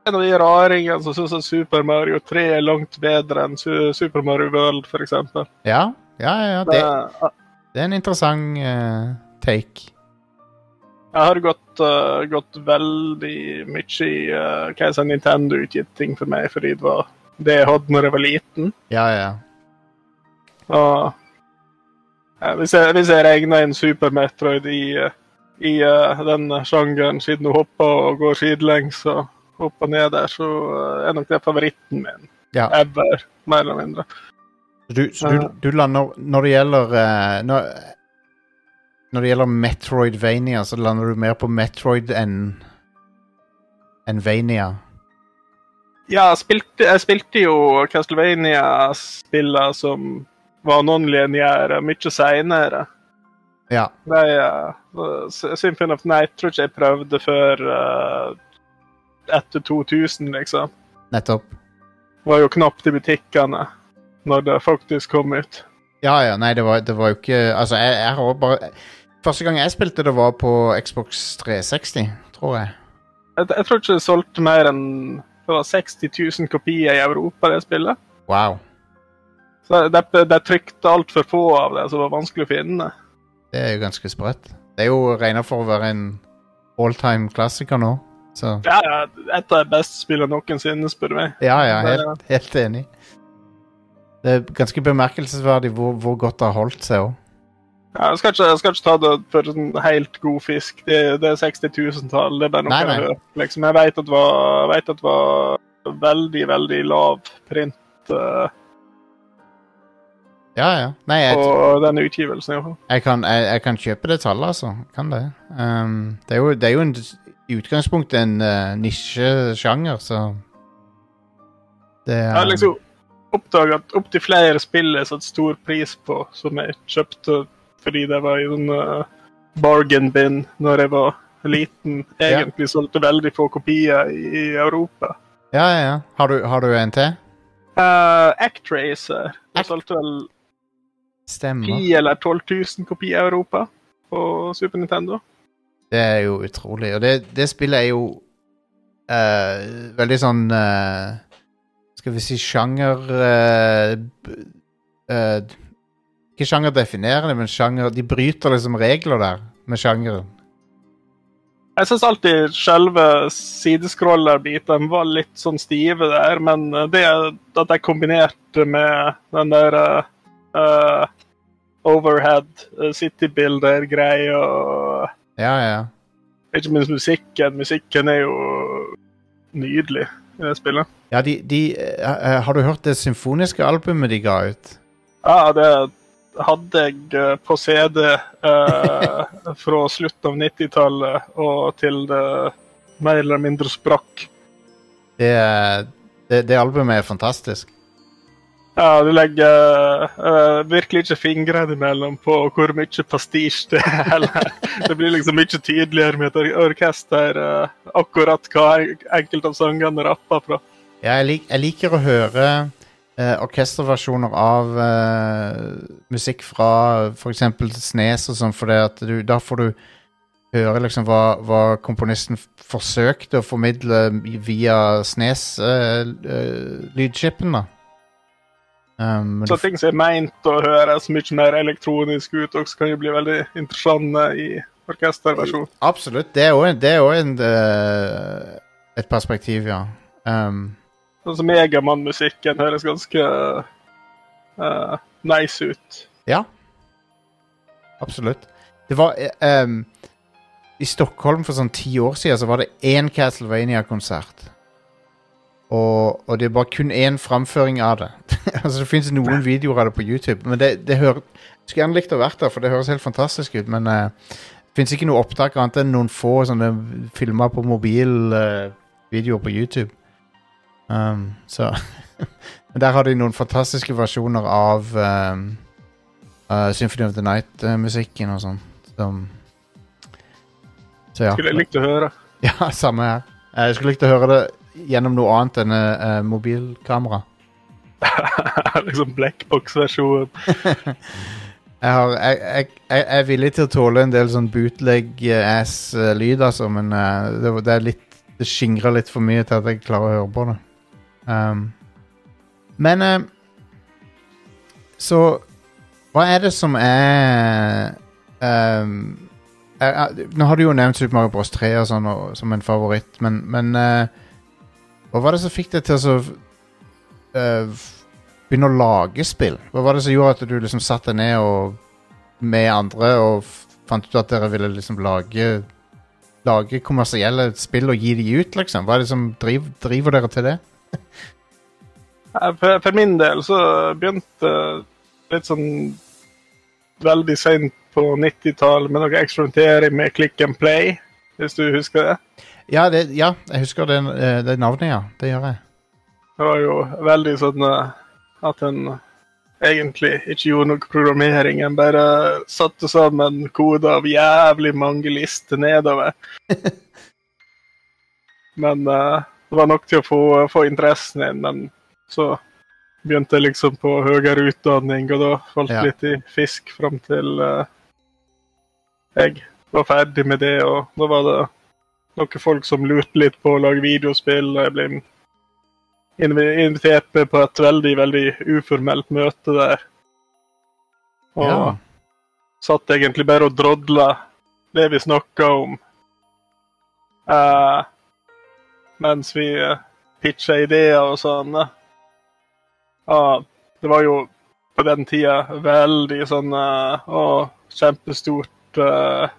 En av de raringene som syns Super Mario 3 er langt bedre enn Super Mario World, f.eks. Ja, ja, ja. ja det, det er en interessant uh, take. Jeg har gått, uh, gått veldig mye i uh, hva jeg sa, Nintendo-utgitt ting for meg, fordi det var det jeg hadde når jeg var liten. Ja, ja. Og ja, hvis, jeg, hvis jeg regner inn Super Metroid i, eh, i uh, den sjangeren, siden hun hopper og går sidelengs og opp og ned der, så er nok det favoritten min Ja. ever, mer eller mindre. Du, så du, du lander Når det gjelder eh, når, når det gjelder Metroidvania, så lander du mer på Metroid enn enn Vania. Ja, spilte, jeg spilte jo Castlevania-spillene som var non-lineære mye seinere. Ja. Symphony of Night tror ikke jeg prøvde før uh, etter 2000, liksom. Nettopp. Var jo knapt i butikkene når det faktisk kom ut. Ja, ja, nei, det var, det var jo ikke Altså, jeg, jeg har bare Første gang jeg spilte det, var på Xbox 360, tror jeg. Jeg, jeg tror ikke det solgte mer enn det var 60 000 kopier i Europa, det spillet. Wow. Så de, de trykte altfor få av det, så det var vanskelig å finne. Det er jo ganske sprøtt. Det er jo regna for å være en alltime klassiker nå, så Ja, ja, et av de beste spillene noensinne, spør du meg. Ja, ja, helt, helt enig. Det er ganske bemerkelsesverdig hvor, hvor godt det har holdt seg òg. Ja, jeg, skal ikke, jeg skal ikke ta det for en helt god fisk. Det, det er 60 000-tall. Det er bare noe jeg nei. Liksom, jeg vet at det var, jeg vet at det var veldig, veldig lav print Uh, Ja, ja. Nei, jeg, på denne utgivelsen. i hvert fall. jeg, kan, jeg, jeg kan kjøpe det tallet, altså. Kan det. Um, det, er jo, det er jo en, i utgangspunktet en uh, nisjesjanger, så Det Jeg har er liksom oppdaga at opptil flere spill jeg satte stor pris på, som jeg kjøpte fordi det var i en uh, bargain bin når jeg var liten. Egentlig solgte veldig få kopier i, i Europa. Ja, ja, ja. Har du, har du en til? Uh, Actracer. Jeg Act- solgte vel Stemmer. 10 eller 12 000 kopier i Europa på Super Nintendo. Det er jo utrolig. Og det, det spillet er jo uh, veldig sånn uh, Skal vi si sjanger uh, Ikke sjangerdefinerende, men sjanger De bryter liksom regler der med sjangeren. Jeg syns alltid selve sidescroller-biten var litt sånn stive der, men det at jeg kombinerte med den der overhead city builder-greia Ja, ja. ikke minst musikken. Musikken er jo nydelig i det spillet. Ja, de, de eh, eh, Har du hørt det symfoniske albumet de ga ut? Ja, det hadde jeg eh, på CD uh, fra slutten av 90-tallet og til det mer eller mindre sprakk. Det, det, det albumet er fantastisk. Ja, du legger uh, virkelig ikke fingrene imellom på hvor mye pastisj det er. Eller. Det blir liksom mye tydeligere med et orkester uh, akkurat hva enkelte av sangene rapper fra. Ja, jeg, lik, jeg liker å høre uh, orkesterversjoner av musikk fra f.eks. Snes og sånn, for du, da får du høre liksom hva, hva komponisten forsøkte å formidle via Snes-lydchipen, da. Um, Så ting som er meint å høres mye mer elektronisk ut, også kan jo bli veldig interessante i orkesterversjon. absolutt. Det er òg eh, et perspektiv, ja. Um, som Megamann-musikken høres ganske uh, nice ut. Ja. Absolutt. Det var um, I Stockholm for sånn ti år siden så var det én Castlevania-konsert. Og, og det er bare kun én framføring av det. altså Det fins noen videoer av det på YouTube, men det, det hører Skulle gjerne likt å vært der, for det høres helt fantastisk ut, men uh, det fins ikke noe opptak annet enn noen få sånne filmer på mobil uh, videoer på YouTube. Um, så Men der har de noen fantastiske versjoner av um, uh, Symphony of the Night-musikken og sånn. Som Så ja. Skulle jeg likt å høre. Ja, samme her. Eh, Jeg skulle likt å høre det gjennom noe annet enn uh, mobilkamera. liksom Blackbox-versjon. Jeg, har, jeg, jeg, jeg er villig til å tåle en del sånn bootleg-ass-lyd, altså, men uh, det, det er litt Det skingrer litt for mye til at jeg klarer å høre på det. Um, men uh, Så hva er det som er um, jeg, Nå har du jo nevnt Super Mario Bros. 3 og sånn, og, som en favoritt, men, men eh, hva var det som fikk deg til å eh, begynne å lage spill? Hva var det som gjorde at du liksom satte deg ned og, med andre og fant ut at dere ville liksom lage lage kommersielle spill og gi de ut, liksom? Hva er det som driv, driver dere til det? Eh, For, for min del så begynte litt sånn veldig sent på 90-tallet med noe eksperimentering med click and play, hvis du husker det. Ja, det, ja jeg husker det, eh, det navnet, ja. Det gjør jeg. Det var jo veldig sånn eh, at en egentlig ikke gjorde noe programmering. En bare satte sammen koder av jævlig mange lister nedover. Men uh, det var nok til å få, få interessen inn. Men så begynte jeg liksom på høyere utdanning, og da falt Ja. litt i fisk fram til uh, jeg var ferdig med det. Og da var det noen folk som lurte litt på å lage videospill. og jeg ble invitert med på et veldig, veldig uformelt møte der. Og Ja. satt egentlig bare og drodla det vi snakka om. Uh, mens vi uh, pitcha ideer og sånn. Uh, Ja, det var jo på den tida veldig sånn uh, kjempestort uh,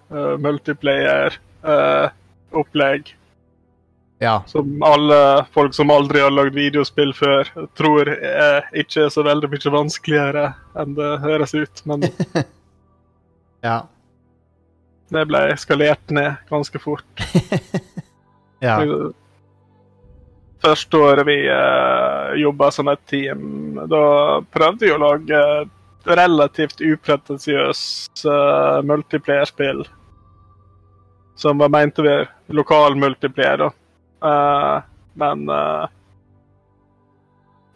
multiplayer-opplegg. Ja. som alle folk som aldri har lagd videospill før, tror er ikke er så veldig mye vanskeligere enn det høres ut. Men Ja. det ble eskalert ned ganske fort. ja. Første året vi eh, jobba som et team, da prøvde vi å lage relativt upretensiøst uh, multiplayerspill. Som var meint å være lokal multiplier. Eh, men uh,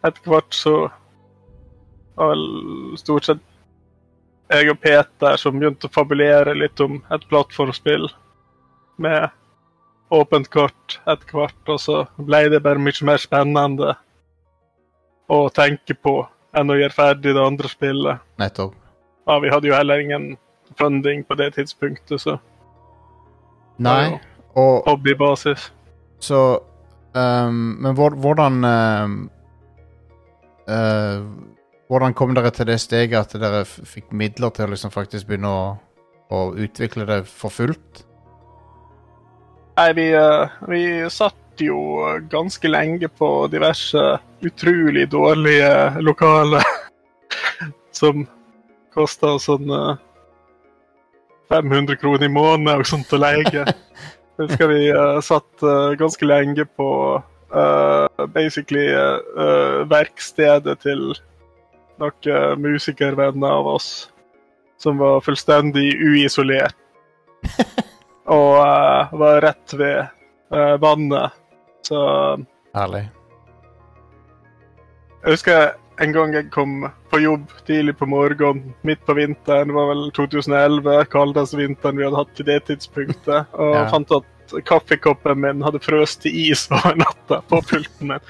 etter hvert så var vel stort sett jeg og Peter som begynte å fabulere litt om et plattformspill med åpent kort etter hvert, og så ble det bare mye mer spennende å tenke på enn å gjøre ferdig det andre spillet. Nettopp. Ja, vi hadde jo heller ingen funding på det tidspunktet, så Nei. Og hobbybasis. så um, Men hvordan um, uh, Hvordan kom dere til det steget at dere fikk midler til å liksom faktisk begynne å, å utvikle det for fullt? Nei, vi, uh, vi satt jo ganske lenge på diverse utrolig dårlige lokaler som kosta sånn eh, 500 kroner i måneden og sånt å leie. Jeg husker vi uh, satt uh, ganske lenge på uh, basically verkstedet til noen musikervenner av oss som var fullstendig uisolert. og var rett ved vannet. Så Herlig. jeg husker en gang jeg kom på jobb tidlig på morgenen, midt på vinteren, det var vel 2011, kaldeste vinteren vi hadde hatt til det tidspunktet, og Ja. fant at kaffekoppen min hadde frøst til is over natta på pulten min.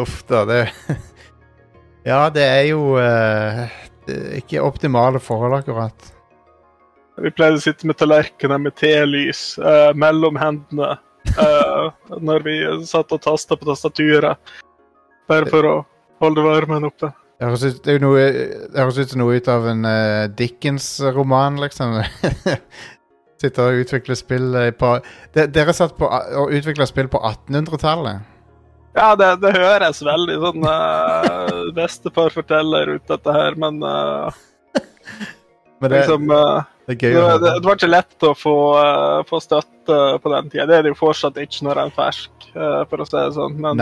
Uff da, det Ja, det er jo uh, det er ikke optimale forhold, akkurat. Vi pleide å sitte med tallerkener med telys uh, mellom hendene uh, når vi satt og tasta på tastaturet, bare for å holde varmen oppe. Det høres ut, som noe ut av en uh, Dickens-roman, liksom. Sitter og utvikler spill eh, på de, Dere satt på og utvikla spill på 1800-tallet? Ja, det, det høres veldig sånn uh, bestefar forteller ut, dette her, men uh, Men det, liksom uh, det det, det, var ikke lett å få, uh, få støtte på den tida. Det er det jo fortsatt ikke når en er fersk, for å si det sånn. Men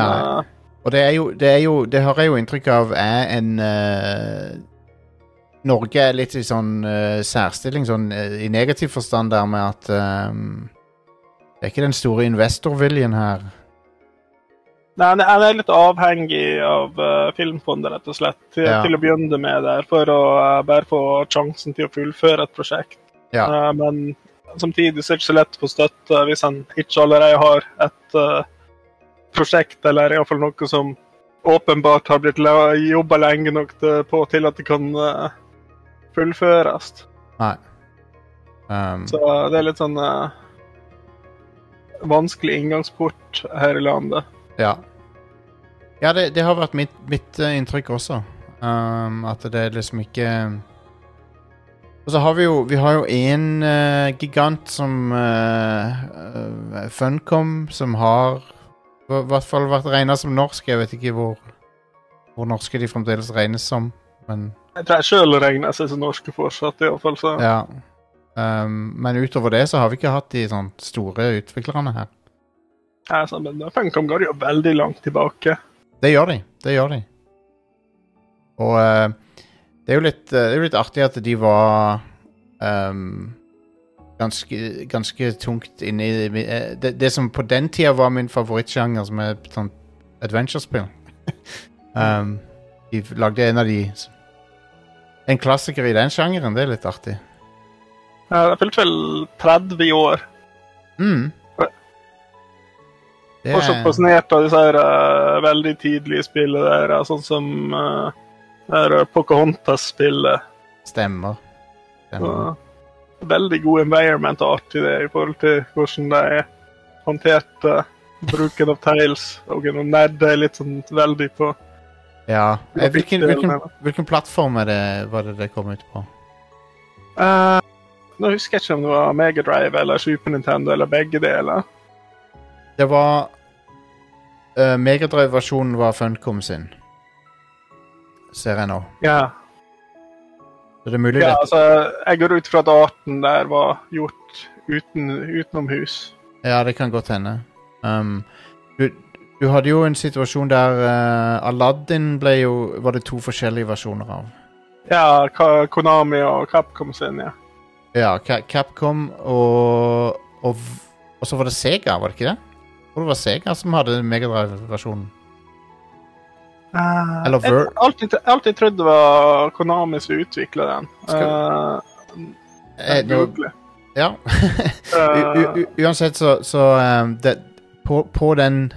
Og det er jo Det, er jo, det har jeg jo inntrykk av er en uh, Norge er litt i sånn uh, særstilling, sånn uh, i negativ forstand der med at um, Det er ikke den store investorviljen her. nei, han er- litt avhengig av uh, Filmfondet, rett og slett, til, Ja. til å begynne med der, for å bare få sjansen til å fullføre et prosjekt. Ja. Men samtidig så er det ikke så lett å få støtte hvis en ikke allerede har et prosjekt, eller iallfall noe som åpenbart har blitt jobba lenge nok på til at det kan eh, fullføres. Nei. Um, Så det er litt sånn uh, vanskelig inngangsport her i landet. Ja. Ja, det, det har vært mitt, mitt eh, inntrykk også. Um, at det liksom ikke Og så har vi jo Vi har jo en uh, gigant som uh, eh, Funcom, som har i hvert fall vært regna som norsk. Jeg vet ikke hvor, hvor norske de fremdeles regnes som, men Jeg tror jeg sjøl regner seg som norske fortsatt, iallfall. Så ja. Um, men utover det så har vi ikke hatt de sånn store utviklerne her. altså, men Funcom går jo veldig langt tilbake. Det gjør de. Det gjør de. Og uh, det er jo litt, uh, det er litt artig at de var ehm, ganske, ganske tungt inni eh, det, det som på den tida var min favorittsjanger, som er sånn adventure-spill. um, de lagde en av de En klassiker i den sjangeren. Det er litt artig. Ja, Det fylte vel 30 år. Mm. Det Fortsatt er, fascinert av disse her, uh, veldig tidlige spillene der, uh, sånn som uh, Pocahontas-spillet. stemmer. stemmer. Og Veldig god environment art i det i forhold til hvordan de håndterte bruken av Tails Og noen nerder er litt sånn veldig på Ja. Eh, Hvilken, hvilken, hvilken plattform det, var det det kom ut på? Uh, Nå husker jeg ikke om det var Megadrive eller Super Nintendo eller begge deler. Det var uh, Megadrive-versjonen var Funcom sin. Ser jeg nå. Ja, Så det er mulig ja det altså, jeg går ut fra at arten der var gjort uten, utenomhus. Ja, det kan godt hende. Um, du, du hadde jo en situasjon der uh, Aladdin ble jo Var det to forskjellige versjoner av? Ja, Ka- Konami og Capcom sin, ja. Ja, Ca Capcom og, og Og så var det Sega, var det ikke det? Jeg tror det var Sega som hadde Megadrive-versjonen. Eller jeg Ver- har alltid, alltid trodd det var Konami som utvikla den. Skal- Eh, nå- ja. Uansett så, så det, på, på den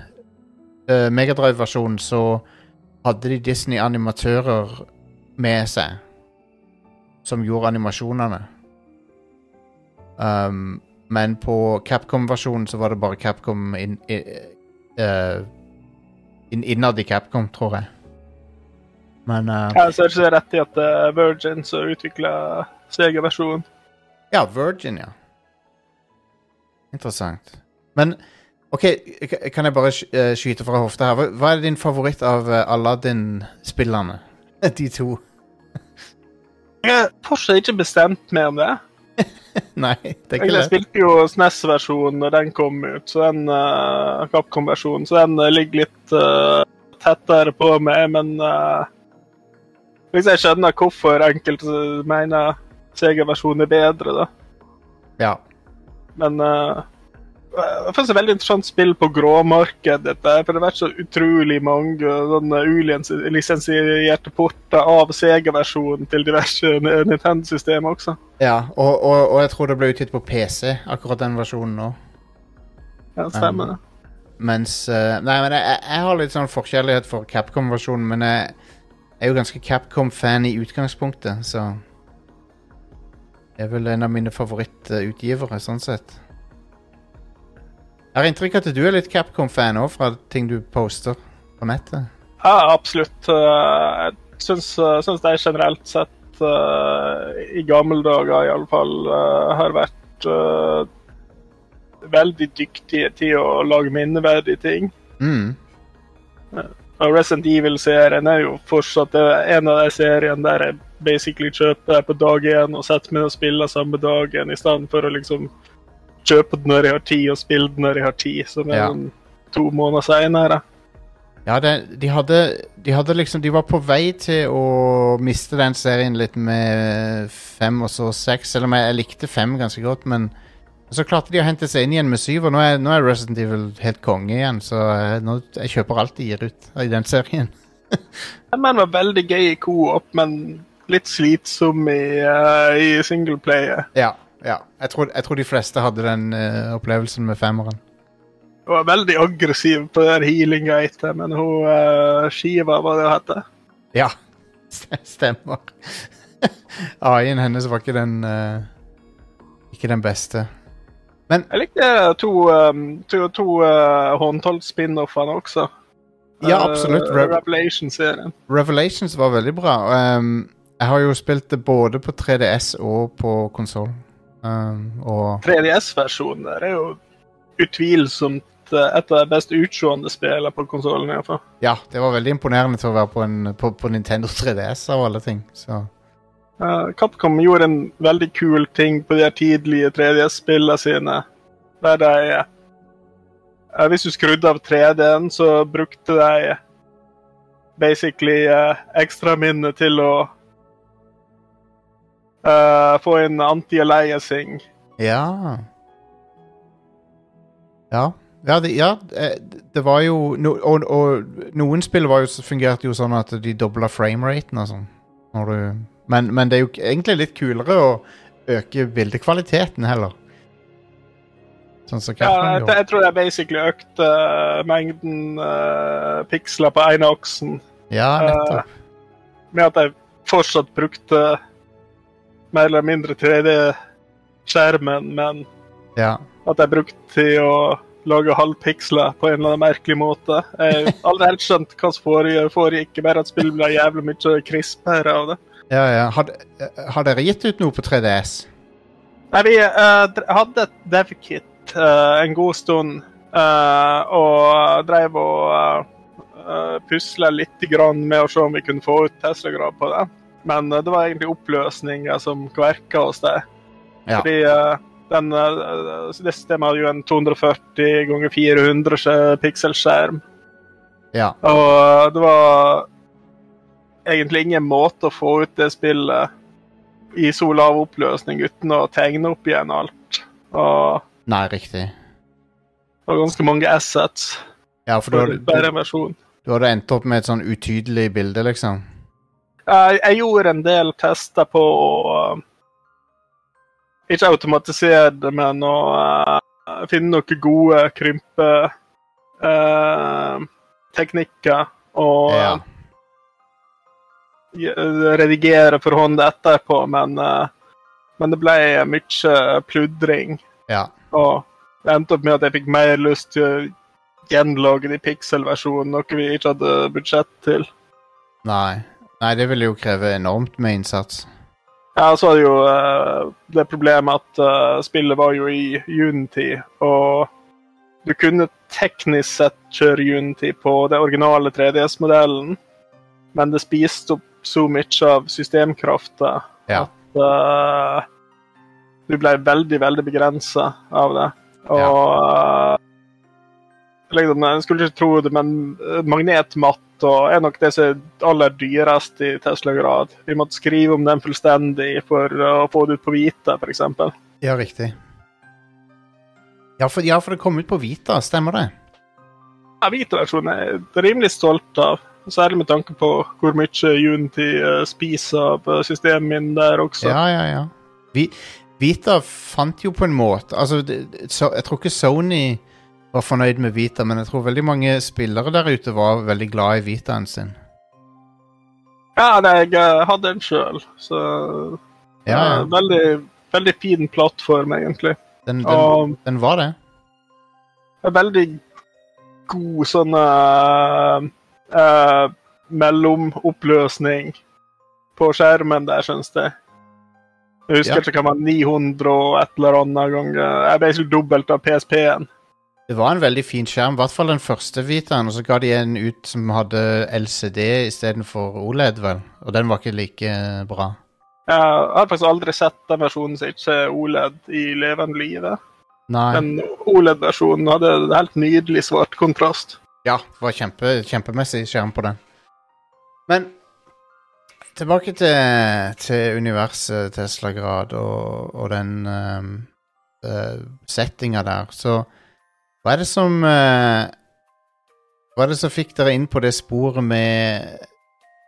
uh, Megadrive-versjonen så hadde de Disney-animatører med seg som gjorde animasjonene. Um, men på Capcom-versjonen så var det bare Capcom in, in, uh, innad i Capcom, tror jeg. Men uh, Jeg så er ikke rett i at det er Virgin som utvikla Sega-versjonen. Ja, Virgin, ja. Interessant. Men OK, kan jeg bare eh, skyte fra hofta her? Hva, er din favoritt av eh, Aladdin-spillerne? De to. Jeg har fortsatt ikke bestemt meg om det. Nei, det er ikke Jeg spilte jo SNES-versjonen når den kom ut, så den uh, Capcom-versjonen, så den eh, ligger litt uh, tettere på meg, men uh, Hvis jeg skjønner hvorfor enkelte mener Sega-versjonen er bedre, da. Ja. Men uh, jeg finnes det er veldig interessant spill på gråmarkedet. der, For det har vært så utrolig mange sånne ulisensierte porter av Sega-versjonen til diverse Nintendo-systemer også. ja og, og, og jeg tror det ble utgitt på PC, akkurat den versjonen nå. Ja, det stemmer. Um, Mens eh, Nei, men jeg, jeg har litt sånn forkjærlighet for Capcom-versjonen, men jeg er jo ganske Capcom-fan i utgangspunktet, så Jeg er vel en av mine favorittutgivere, sånn sett. Jeg har inntrykk av at du er litt Capcom-fan òg, fra ting du poster på nettet. Ja, absolutt. Eh, Jeg syns, eh, syns de generelt sett, eh, i gamle dager iallfall, har vært veldig dyktige til å lage minneverdige ting. Mm. Resident Evil-serien er jo fortsatt en av de seriene der jeg basically kjøper på dag én og setter meg og spiller samme dagen, i stedet for å liksom kjøpe den når jeg har tid, og spille den når jeg har tid, som er Ja. sånn to måneder seinere. Ja, det, de hadde De hadde liksom De var på vei til å miste den serien litt med fem og så seks, selv om jeg, jeg likte fem ganske godt, men så klarte de å hente seg inn igjen med syv, og nå er, nå er Resident Evil helt konge igjen, så jeg, nå, jeg kjøper alt de gir ut i den serien. Den var veldig gøy i co-op, men litt slitsom i, uh, i singleplayer. Ja, ja. Jeg tror, jeg tror de fleste hadde den eh, opplevelsen med femmeren. Hun var veldig aggressiv på den healing-gate, men hun uh, Shiva, hva det heter. Ja, st- stemmer. AI-en hennes var ikke den eh, Ikke den beste. Jeg likte to, um, to, to uh, håndholdt-spin-offene også. Ja, absolutt. Uh, Re- Revelation-serien. Revelations var veldig bra. Um, Jeg har jo spilt det både på 3DS og på konsoll. Um, og 3DS-versjonen der er jo utvilsomt eh, et av de best utseende spillene på konsollen. ja, det var veldig imponerende til å være på, en, på, på Nintendo 3DS av alle ting. Så Uh, Capcom gjorde en veldig kul ting på de tidlige 3DS-spillene sine. Der de uh, Hvis du skrudde av 3D-en, så brukte de basically uh, ekstraminnet til å uh, få inn anti-aliasing. Ja. Ja. Ja, det, ja, eh, det var jo no, og, og noen spill var jo, fungerte jo sånn at de dobla frameraten og sånn. Men, men det er jo egentlig litt kulere å øke bildekvaliteten heller. Sånn som Ja, jeg, jeg tror jeg basically økte uh, mengden uh, piksler på ene oksen. Ja, nettopp. med at jeg fortsatt brukte mer eller mindre 3D-skjermen, men Ja. at jeg brukte til å lage halvpiksler på en eller annen merkelig måte. Jeg har aldri helt skjønt hva som foregikk, bare at spillet ble jævlig mye krispere av det. ja, ja. Har, har dere gitt ut noe på 3DS? Nei, vi uh, hadde et DevKit uh, en god stund, uh, og drev og uh, pusla litt grann med å se om vi kunne få ut Tesla-grad på det. Men eh, det var egentlig oppløsninger som kverka hos det. Ja. Fordi eh, den, eh, det systemet hadde jo en 240 ganger 400 pikselskjerm. Ja. Og det var egentlig ingen måte å få ut det spillet i så lav oppløsning uten å tegne opp igjen alt. Og Nei, riktig. Og ganske mange assets Ja, for du du, du hadde endt opp med et sånn utydelig bilde, liksom? Jeg, jeg gjorde en del tester på å uh, Ikke automatisere det, men å uh, finne noen gode krympe uh, teknikker. Og Ja. redigere for hånd etterpå, men, men det ble mye pludring. Ja. Og det endte opp med at jeg fikk mer lyst til å gjenlage de pixel-versjonene, noe vi ikke hadde budsjett til. Nei. Nei, det ville jo kreve enormt med innsats. Ja, så er det jo uh, det problemet at uh, spillet var jo i Unity, og du kunne teknisk sett kjøre Unity på det originale 3DS-modellen, men det spiste opp så mye av systemkrafta Ja. at uh, du ble veldig, veldig begrensa av det. Og eh, liksom, Jeg skulle ikke tro det, men eh, magnetmatt og er nok det som er aller dyrest i Tesla-grad. Vi måtte skrive om den fullstendig for å få det ut på Vita, f.eks. Ja, riktig. Ja for, ja, for det kom ut på Vita, stemmer det? Ja, Vita-versjonen er jeg rimelig stolt av. Særlig med tanke på hvor mye Unity eh, spiser av eh, systemet min der også. Ja, ja, ja. Vi, Vita fant jo på en måte Altså, jeg tror ikke Sony var fornøyd med Vita, men jeg tror veldig mange spillere der ute var veldig glad i Vitaen sin. Ja, nei, jeg eh, hadde en sjøl, så Ja, ja. eh, Veldig, veldig fin plattform, egentlig. Den, den, Og den var det. en veldig god sånn uh, uh, mellomoppløsning på skjermen der, syns jeg. Jeg husker Ja. ikke hva det var 900 og et eller annet ganger. Jeg basically dobbelt av PSP-en. Det var en veldig fin skjerm, i hvert fall den første Vitaen, og så ga de en ut som hadde LCD istedenfor OLED, vel. Og den var ikke like eh, bra. Jeg har faktisk aldri sett den versjonen som ikke er OLED i levende livet. Nei. Men OLED-versjonen hadde helt nydelig svart kontrast. Ja, det var kjempe, kjempemessig skjerm på den. Men tilbake til, til universet Tesla-grad og, og den um, settinga der. Så hva er det som uh, Hva er det som fikk dere inn på det sporet med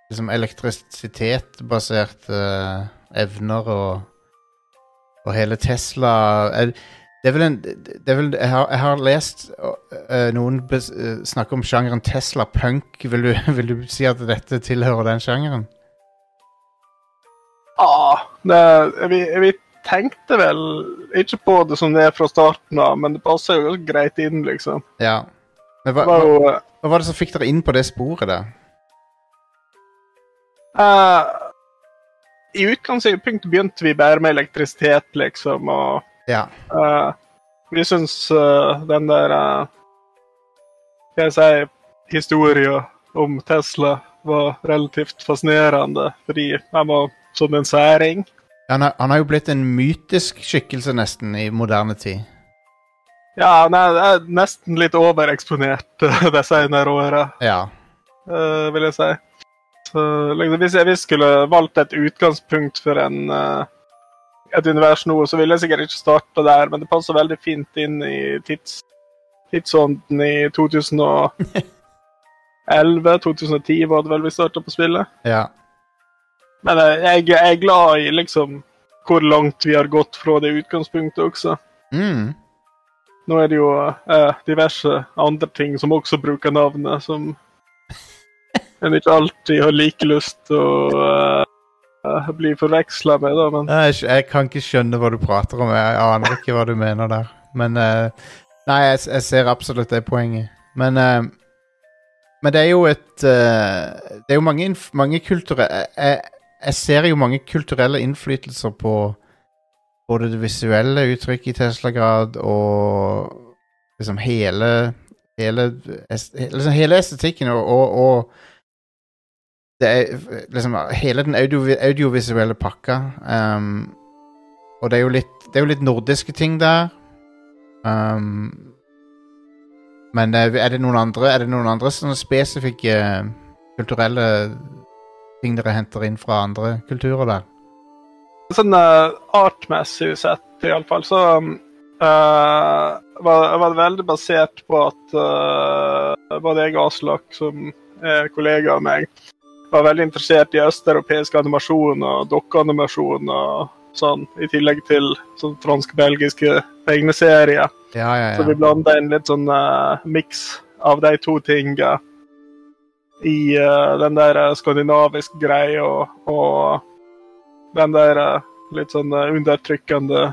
liksom elektrisitetbaserte uh, evner og, og hele Tesla er, det er vel en det er vel, jeg, har, jeg har lest uh, noen bes, øh, snakke om sjangeren Tesla punk. Vil du, vil du si at dette tilhører den sjangeren? Ah, jeg, jeg, tenkte vel ikke på det som det er fra starten av, men det passer jo greit inn, liksom. Ja. Men hva, var hva, jo hva var det som fikk dere inn på det sporet da? Uh, i utgangspunktet begynte vi bare med elektrisitet, liksom, og Ja. uh, vi syns uh, den der Skal jeg si historia om Tesla var relativt fascinerende, fordi han var sånn en særing. Han, har, han har jo blitt en mytisk skikkelse nesten i moderne tid. Ja, han er, er nesten litt overeksponert de senere åra, Ja. uh, vil jeg si. Så liksom, hvis jeg skulle valgt et utgangspunkt for en, uh, et univers nå, så ville jeg sikkert ikke starta der, men det passer veldig fint inn i tids, tidsånden i 2011-2010 var det vel vi starta på spillet. ja. Men eh, jeg, jeg er glad i liksom hvor langt vi har gått fra det utgangspunktet også. Mm. Nå er det jo eh, diverse andre ting som også bruker navnet, som en ikke alltid har like lyst til å eh, bli forveksla med, da, men Jeg, jeg kan ikke skjønne hva du prater om. Jeg aner ikke hva du mener der. Men eh, Nei, jeg, jeg ser absolutt det poenget. Men eh, Men det er jo et eh, Det er jo mange, mange kulturelle jeg, jeg ser jo mange kulturelle innflytelser på både det visuelle uttrykket i Tesla-grad og liksom hele Hele, liksom hele estetikken og, og, og er liksom hele den audio, audiovisuelle pakka. Um, og det er litt Det er jo litt nordiske ting der. Um, men er, det noen andre Er det noen andre sånne spesifikke kulturelle ting dere henter inn fra andre kulturer der? sånn uh, artmessig sett, iallfall, så uh, var, var det veldig basert på at uh, både jeg og Aslak, som er kollega av meg, var veldig interessert i østeuropeisk animasjon og dokkeanimasjon og sånn, i tillegg til sånn fransk-belgiske tegneserier. Ja, ja, Så vi blanda en litt sånn uh, miks av de to tinga i uh, den der eh, skandinavisk greia og, og den der uh, litt sånn undertrykkende,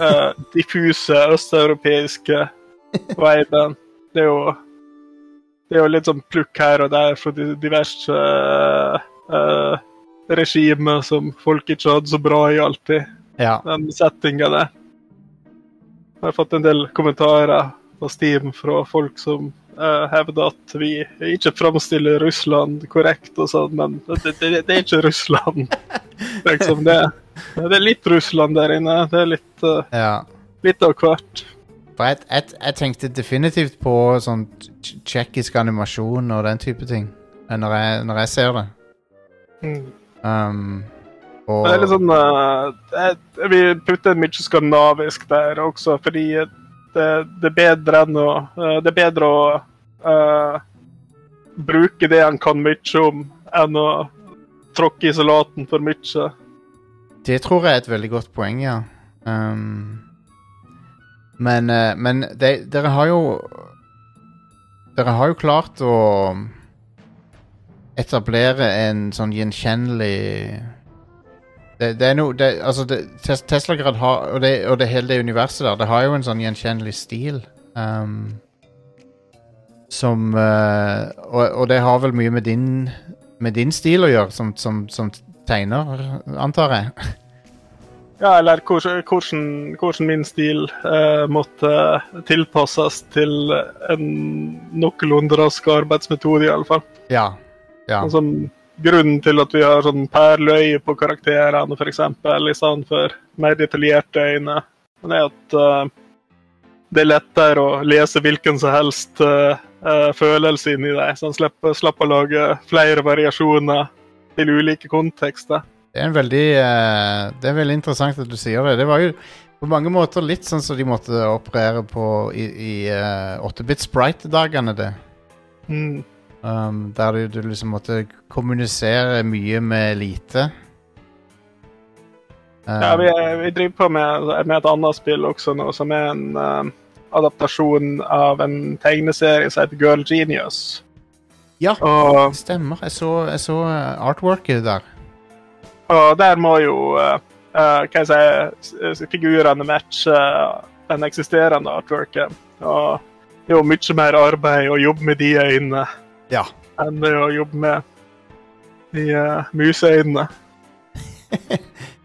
uh, diffuse østeuropeiske viben. Det er jo det er jo litt sånn plukk her og der fra diverse regimer som folk ikke hadde så bra i alltid ja. den settinga der. Jeg har fått en del kommentarer på Steam fra folk som hevder at vi ikke framstiller Russland korrekt og sånn, men det, det, det er ikke Russland. liksom det, det er litt Russland der inne. Det er litt, eh, ja. litt av hvert. Jeg, jeg, jeg tenkte definitivt på sånn tsj- tsjekkisk animasjon og den type ting eh, når jeg, når jeg ser det. Um, og Det er litt sånn uh, jeg- Vi putter mye skandinavisk der også, fordi det, det er bedre enn å eh, Det er bedre å eh, bruke det en kan mye om, enn å tråkke i salaten for mye. Det tror jeg er et veldig godt poeng, ja. Um, men eh, men de, dere har jo Dere har jo klart å etablere en sånn gjenkjennelig det, det er noe det, Altså, det, Tesla-grad og og det hele det universet der, det har jo en sånn gjenkjennelig stil. Um, som uh, og, og det har vel mye med din med din stil å gjøre, som, som, som tegner, antar jeg. Ja, eller hvordan, hvordan, min stil uh, måtte tilpasses til en noenlunde rask arbeidsmetode, iallfall. Ja. ja. Altså, grunnen til at vi har sånn perleøye på karakterene, f.eks., i stedet for mer detaljerte øyne, det er at eh, det er lettere å lese hvilken som helst uh, følelse inni deg, så han slipper, slipper å lage flere variasjoner til ulike kontekster. Det er en veldig uh, Det er veldig interessant at du sier det. Det var jo på mange måter litt sånn som de måtte operere på i, i eh, 8-bit Sprite-dagene, det. Mm. Um, der du, du liksom måtte kommunisere mye med lite. Um, Ja, vi, vi driver på med, med et annet spill også nå, som er en uh, adaptasjon av en tegneserie som heter Girl Genius. ja, Og, stemmer. Jeg så, jeg så eh, artworket der. og der må jo uh, eh, hva jeg si, figurene matche eh, den eksisterende artworken. Og det er jo mye mer arbeid å jobbe med de øynene Ja. enn det å jobbe med de uh, museøynene.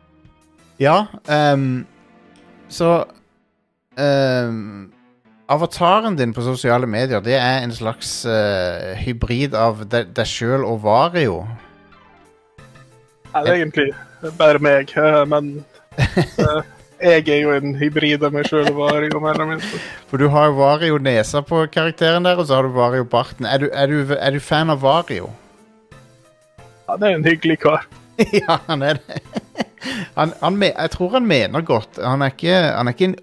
Ja, um, så um, Avataren din på sosiale medier Det er en slags uh, hybrid av de- deg sjøl og Vario. Nei, det er egentlig bare meg, eh, men uh, jeg er jo en hybrid av meg sjøl og Vario. For du har jo Vario-nesa på karakteren der, og så har du Vario-barten. Er, er, er du fan av Vario? Ja, det er en hyggelig kar. ja, han er det. Han, han, jeg tror han mener godt. Han er ikke Han er, ikke en,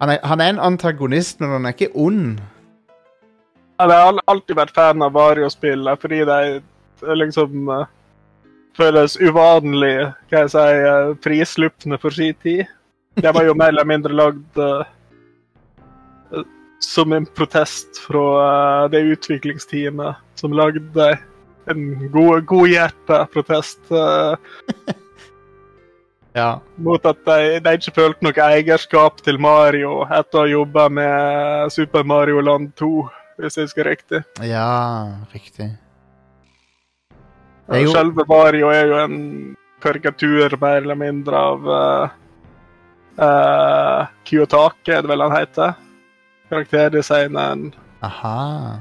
han er, han er en antagonist, men han er ikke ond. Jeg har alltid vært fan av Vario-spill, eh, fordi de liksom uh, føles uvanlig, hva jeg si, uh, frislupne for sin tid. De var jo mer eller mindre lagd eh, som en protest fra det utviklingsteamet som lagde dem. En god, godhjerta protest eh, Ja. mot at de, de ikke følte noe eierskap til Mario etter å ha jobba med Super Mario Land 2, hvis jeg husker riktig. ja, riktig. Jo- Selve Mario er jo en karikatur mer eller mindre av uh, Kiyotake, er det vel han heter. Karakterdesigneren. Aha.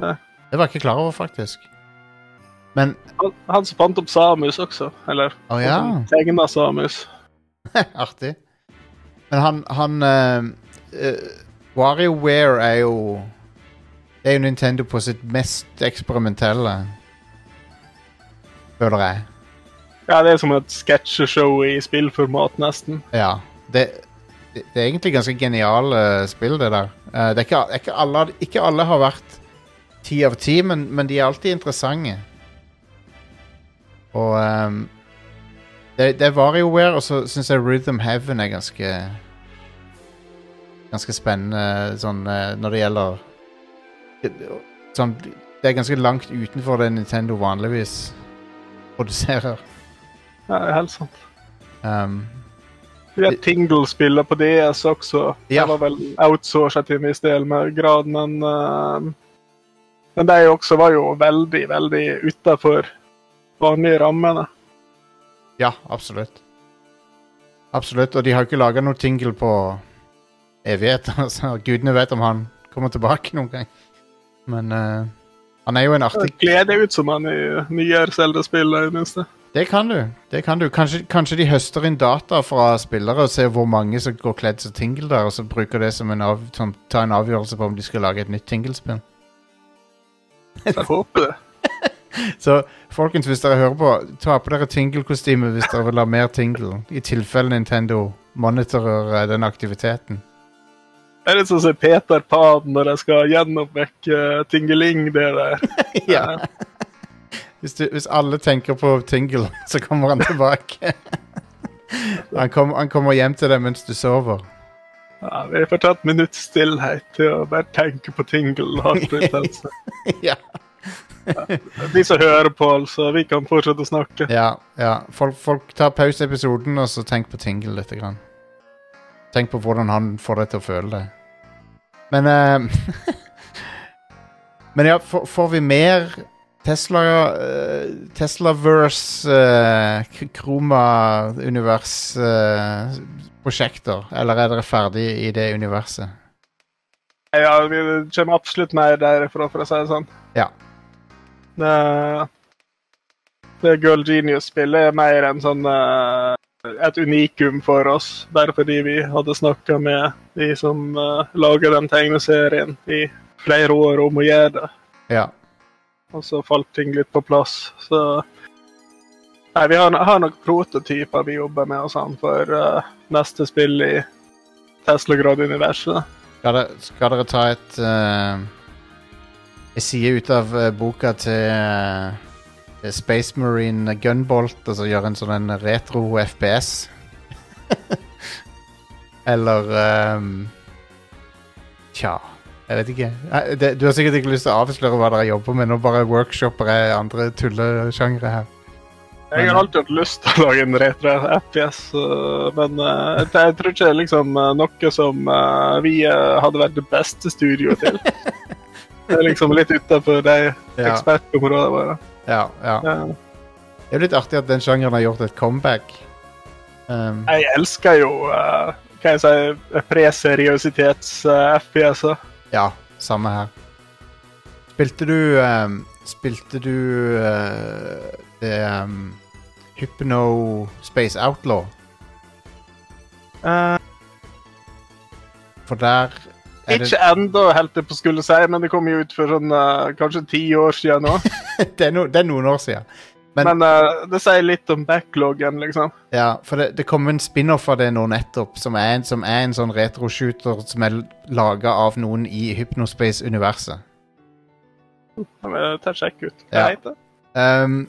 Ja. Det var jeg ikke klar over, faktisk. Men Han, han som fant opp Samus også, eller Å ja. tegna Samus. Artig. Men han, han eh, eh, WarioWare er jo Det er jo Nintendo på sitt mest eksperimentelle. Føler jeg. Ja, det er som et sketsjeshow i spillformat, nesten. Ja. Det, det, det er egentlig ganske geniale spill, det der. Eh, det er ikke, ikke, alle, ikke alle har vært ti av ti, men, men de er alltid interessante. Og um, det, det er WarioWare, og så syns jeg Rhythm Heaven er ganske Ganske spennende sånn eh, når det gjelder sånn, Det er ganske langt utenfor det Nintendo vanligvis produserer. Ja, det er helt sant. Um, har Tingle spiller på DS også. Ja. Det var vel outsourcet til en viss del med grad, men uh, Men de også var jo veldig, veldig utafor vanlige rammene. Ja, absolutt. Absolutt, og de har ikke laga noe tingle på evigheter, så gudene vet om han kommer tilbake noen gang. Men uh, han er jo en artig Gleder deg ut som han i nyere Zelda-spill, i det minste. Det kan du. det kan du. Kanskje, kanskje de høster inn data fra spillere og ser hvor mange som går kledd som tingle der, og så bruker det som en, av, som, tar en avgjørelse på om de skal lage et nytt tingle-spill. Jeg håper det. Så folkens, hvis dere hører på, ta på dere tingle-kostyme hvis dere vil ha mer tingle. I tilfelle Nintendo monitorer eh, den aktiviteten. Det er litt sånn som Peter Pan når jeg skal gjenoppvekke uh, Tingeling, det der. ja. Hvis, du, hvis alle tenker på Tingle, så kommer han tilbake. han, kom, han kommer hjem til deg mens du sover. Ja, vi får ta et minutts stillhet til å bare tenke på Tingle. alt rundt ja. De som hører på, altså. Vi kan fortsette å snakke. ja, ja. Folk, folk tar pause i episoden, og så tenk på Tingle litt. Grann. Tenk på hvordan han får deg til å føle det. Men uh, Men ja, får, får vi mer Tesla uh, Teslaverse uh, Kroma-univers-prosjekter? eller er dere ferdig i det universet? Ja, vi kommer absolutt mer derifra, for å si det sånn. Ja. Det, det Girl Genius-spillet er mer enn sånn uh, et unikum for oss. Bare fordi vi hadde snakka med de som uh, lager den tegneserien i flere år om å gjøre det. Ja. Og så falt ting litt på plass. Så Nei, vi har, har noen prototyper vi jobber med og sånn for uh, neste spill i Tesla-grad-universet. Skal, skal dere ta et uh, En side ut av uh, boka til Space Marine Gunbolt, og så gjøre en sånn retro FPS? Eller um, Tja, jeg vet ikke. Eh, Det, du har sikkert ikke lyst til å avsløre hva dere jobber med, nå bare workshoper jeg andre tullesjangre her. Jeg har alltid hatt lyst til å lage en retro-FPS, uh, men uh, jeg, jeg tror ikke det er liksom uh, noe som uh, vi hadde vært det beste studioet til. Det er liksom litt utafor de ekspertområdene våre. ja, ja. Det er jo litt artig at den sjangeren har gjort et comeback. Um, Jeg elsker jo uh, hva jeg si, pre-seriøsitets-FPS-er. Ja, samme her. Spilte du um, Spilte du uh, det um, Hypno Space Outlaw? Uh, For der er det, ikke ennå, helt jeg på skulle si, men det kom jo ut for sånn uh, kanskje ti år siden nå. det, er no, det er noen år siden. Men- Men, uh, det sier litt om backloggen, liksom. Ja, for det, det kom en spin-off av det nå nettopp, som er en, som er en sånn retro-shooter som er laga av noen i Hypnospace-universet. Det må ta sjekk ut. Ja. Hva heter det? Um,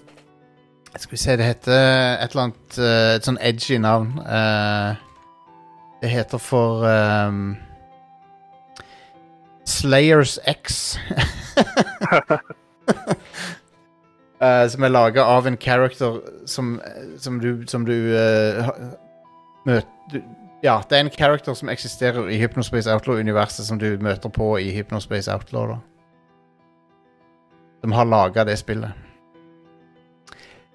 skal vi se, det heter et eller annet uh, Et sånn edgy navn. Uh, det heter for um, Slayers X. Uh, som er laga av en character som, som du, som du uh, møter Ja, det er en character som eksisterer i Hypnospace Outlaw-universet, som du møter på i Hypnospace Outlaw. da Som har laga det spillet.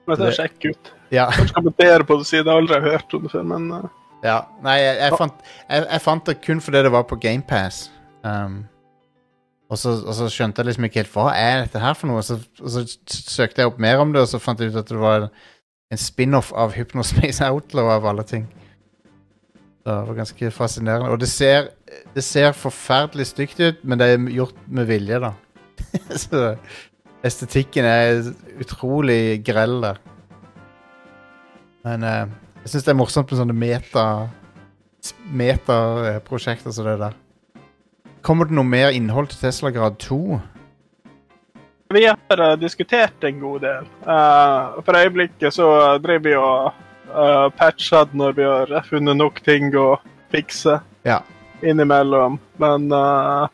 Men det er sjekk ut. Ja. Kanskje kommentere på det siden jeg aldri har hørt om det før, men uh, Ja, nei, jeg, jeg, fant, jeg, jeg fant det kun fordi det var på GamePass. Um, og, så, og så skjønte jeg liksom ikke helt hva er dette her for noe. Så, og så søkte jeg opp mer om det, og så fant jeg ut at det var en spin-off av Hypnospace Outlaw av alle ting. Det var ganske fascinerende. Og det ser, det ser forferdelig stygt ut, men det er gjort med vilje, da. så estetikken er utrolig grell der. Men eh, jeg syns det er morsomt med sånne meta metaprosjekter som det der. Kommer det noe mer innhold til Tesla grad 2? vi har uh, diskutert en god del. Uh, for øyeblikket så driver vi og uh, patcher når vi har funnet nok ting å fikse Ja. innimellom. Men uh,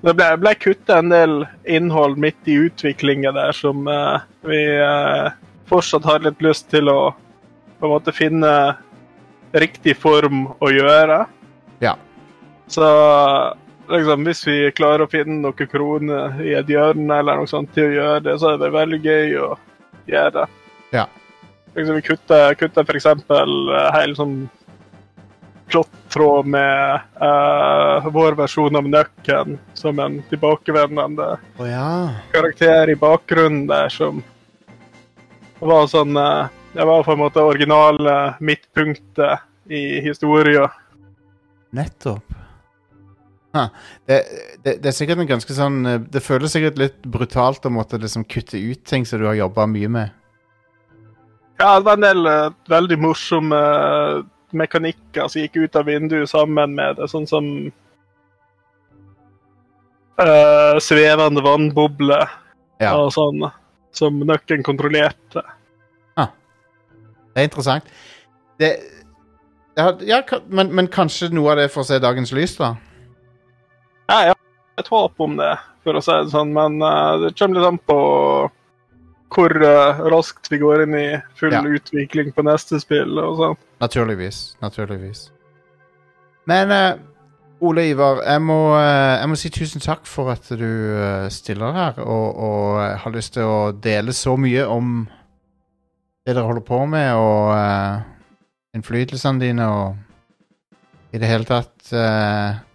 det ble, ble kutta en del innhold midt i utviklinga der som vi fortsatt har litt lyst til å på en måte finne riktig form å gjøre. Ja. Så liksom, hvis vi klarer å finne noen kroner i et hjørne eller noe sånt til å gjøre det, så er det veldig gøy å gjøre det. Ja. Liksom, vi kutter, kutter eksempel uh, hele sånn plottråd med uh, vår versjon av Nøkken som en tilbakevendende oh, ja. karakter i bakgrunnen der som var sånn uh, Det var på en måte originale midtpunktet i historien. Nettopp. Det, det, det er sikkert en ganske sånn eh, Det føles sikkert litt brutalt å måtte liksom kutte ut ting som du har jobba mye med. Ja, det var en del eh, veldig morsomme eh, mekanikker som gikk ut av vinduet sammen med det, sånn som eh, svevende vannbobler Ja. og sånn, som nøkken kontrollerte. Det er interessant. Det, ja, ja, men, men kanskje noe av det får se dagens lys, da? Jeg har et håp om det, for å si det sånn, men eh, det kommer litt an på hvor eh, raskt vi går inn i full Ja. utvikling på neste spill og sånn. Naturligvis. Naturligvis. Men uh, Ole Ivar, jeg må, uh, jeg må si tusen takk for at du uh, stiller her og, og har lyst til å dele så mye om det dere holder på med, og innflytelsene dine, og i det hele tatt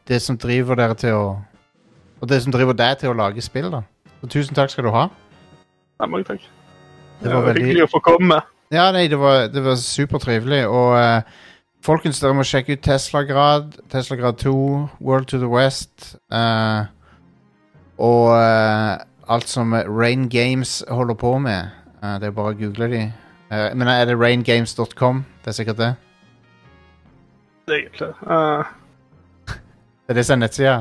det som driver dere til å Og det som driver deg til å lage spill, da. Så tusen takk skal du ha. Nei, mange takk. Det Det var var veldig- hyggelig å få komme. Ja, nei, det var, det var supertrivelig. Og uh, folkens, dere må sjekke ut Tesla-grad, Tesla-grad 2, World to the West. uh, og uh, alt som Rain Games holder på med. Det er bare å google de. Men er det raingames.com? Det er sikkert det. Det er egentlig. Eh, Det er det som er nettsida.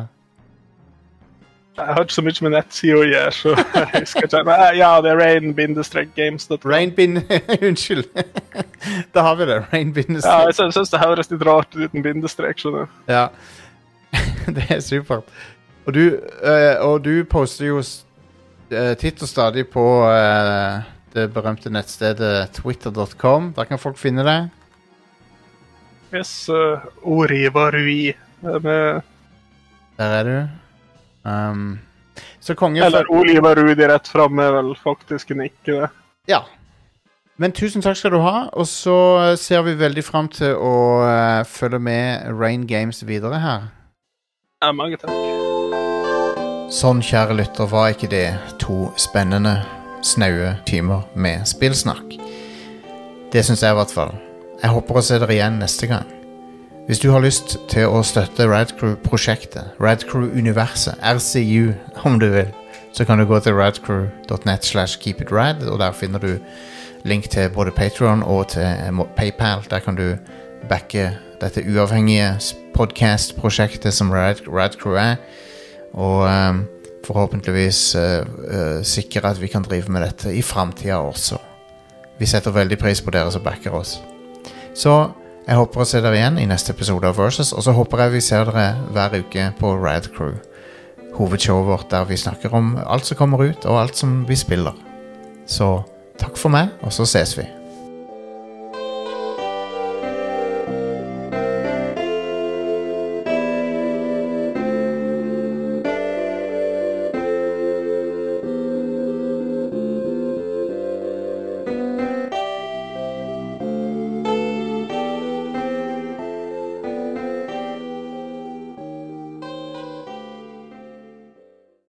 jeg har ikke så mye med nettsida å gjøre, så jeg husker ikke. Men, eh, ja, det er rain-games. Rainbin Unnskyld. da har vi det. Rain Ja, jeg syns det høres litt rart ut uten bindestrek. skjønner du. Ja. det er supert. Og du, øh, og du poster jo eh, titt og stadig på øh, det berømte nettstedet twitter.com. Der kan folk finne deg. Yes. uh, Ori Varui eh, med, Der er du. Um, så konge Eller Oliver Rudi rett fram er vel faktisk en ikke det. Ja. Men tusen takk skal du ha, og så ser vi veldig fram til å uh, følge med Rain Games videre her. Ja, mange takk. Sånn, kjære lytter, var ikke det to spennende, snaue timer med spillsnakk. Det syns jeg i hvert fall. Jeg håper å se dere igjen neste gang. Hvis du har lyst til å støtte Radcrew-prosjektet, Radcrew-universet, RCU om du vil, så kan du gå til radcrew.net slash keepitrad, og der finner du link til både Patreon og til eh, PayPal. Der kan du backe dette uavhengige podcast-prosjektet som Rad, Radcrew er, og um, forhåpentligvis uh, uh, sikre at vi kan drive med dette i framtida også. Vi setter veldig pris på dere som backer oss. Så jeg håper å se dere igjen i neste episode av Versus, og så håper jeg vi ser dere hver uke på Radcrew, hovedshowet vårt der vi snakker om alt som kommer ut, og alt som vi spiller. Så takk for meg, og så ses vi.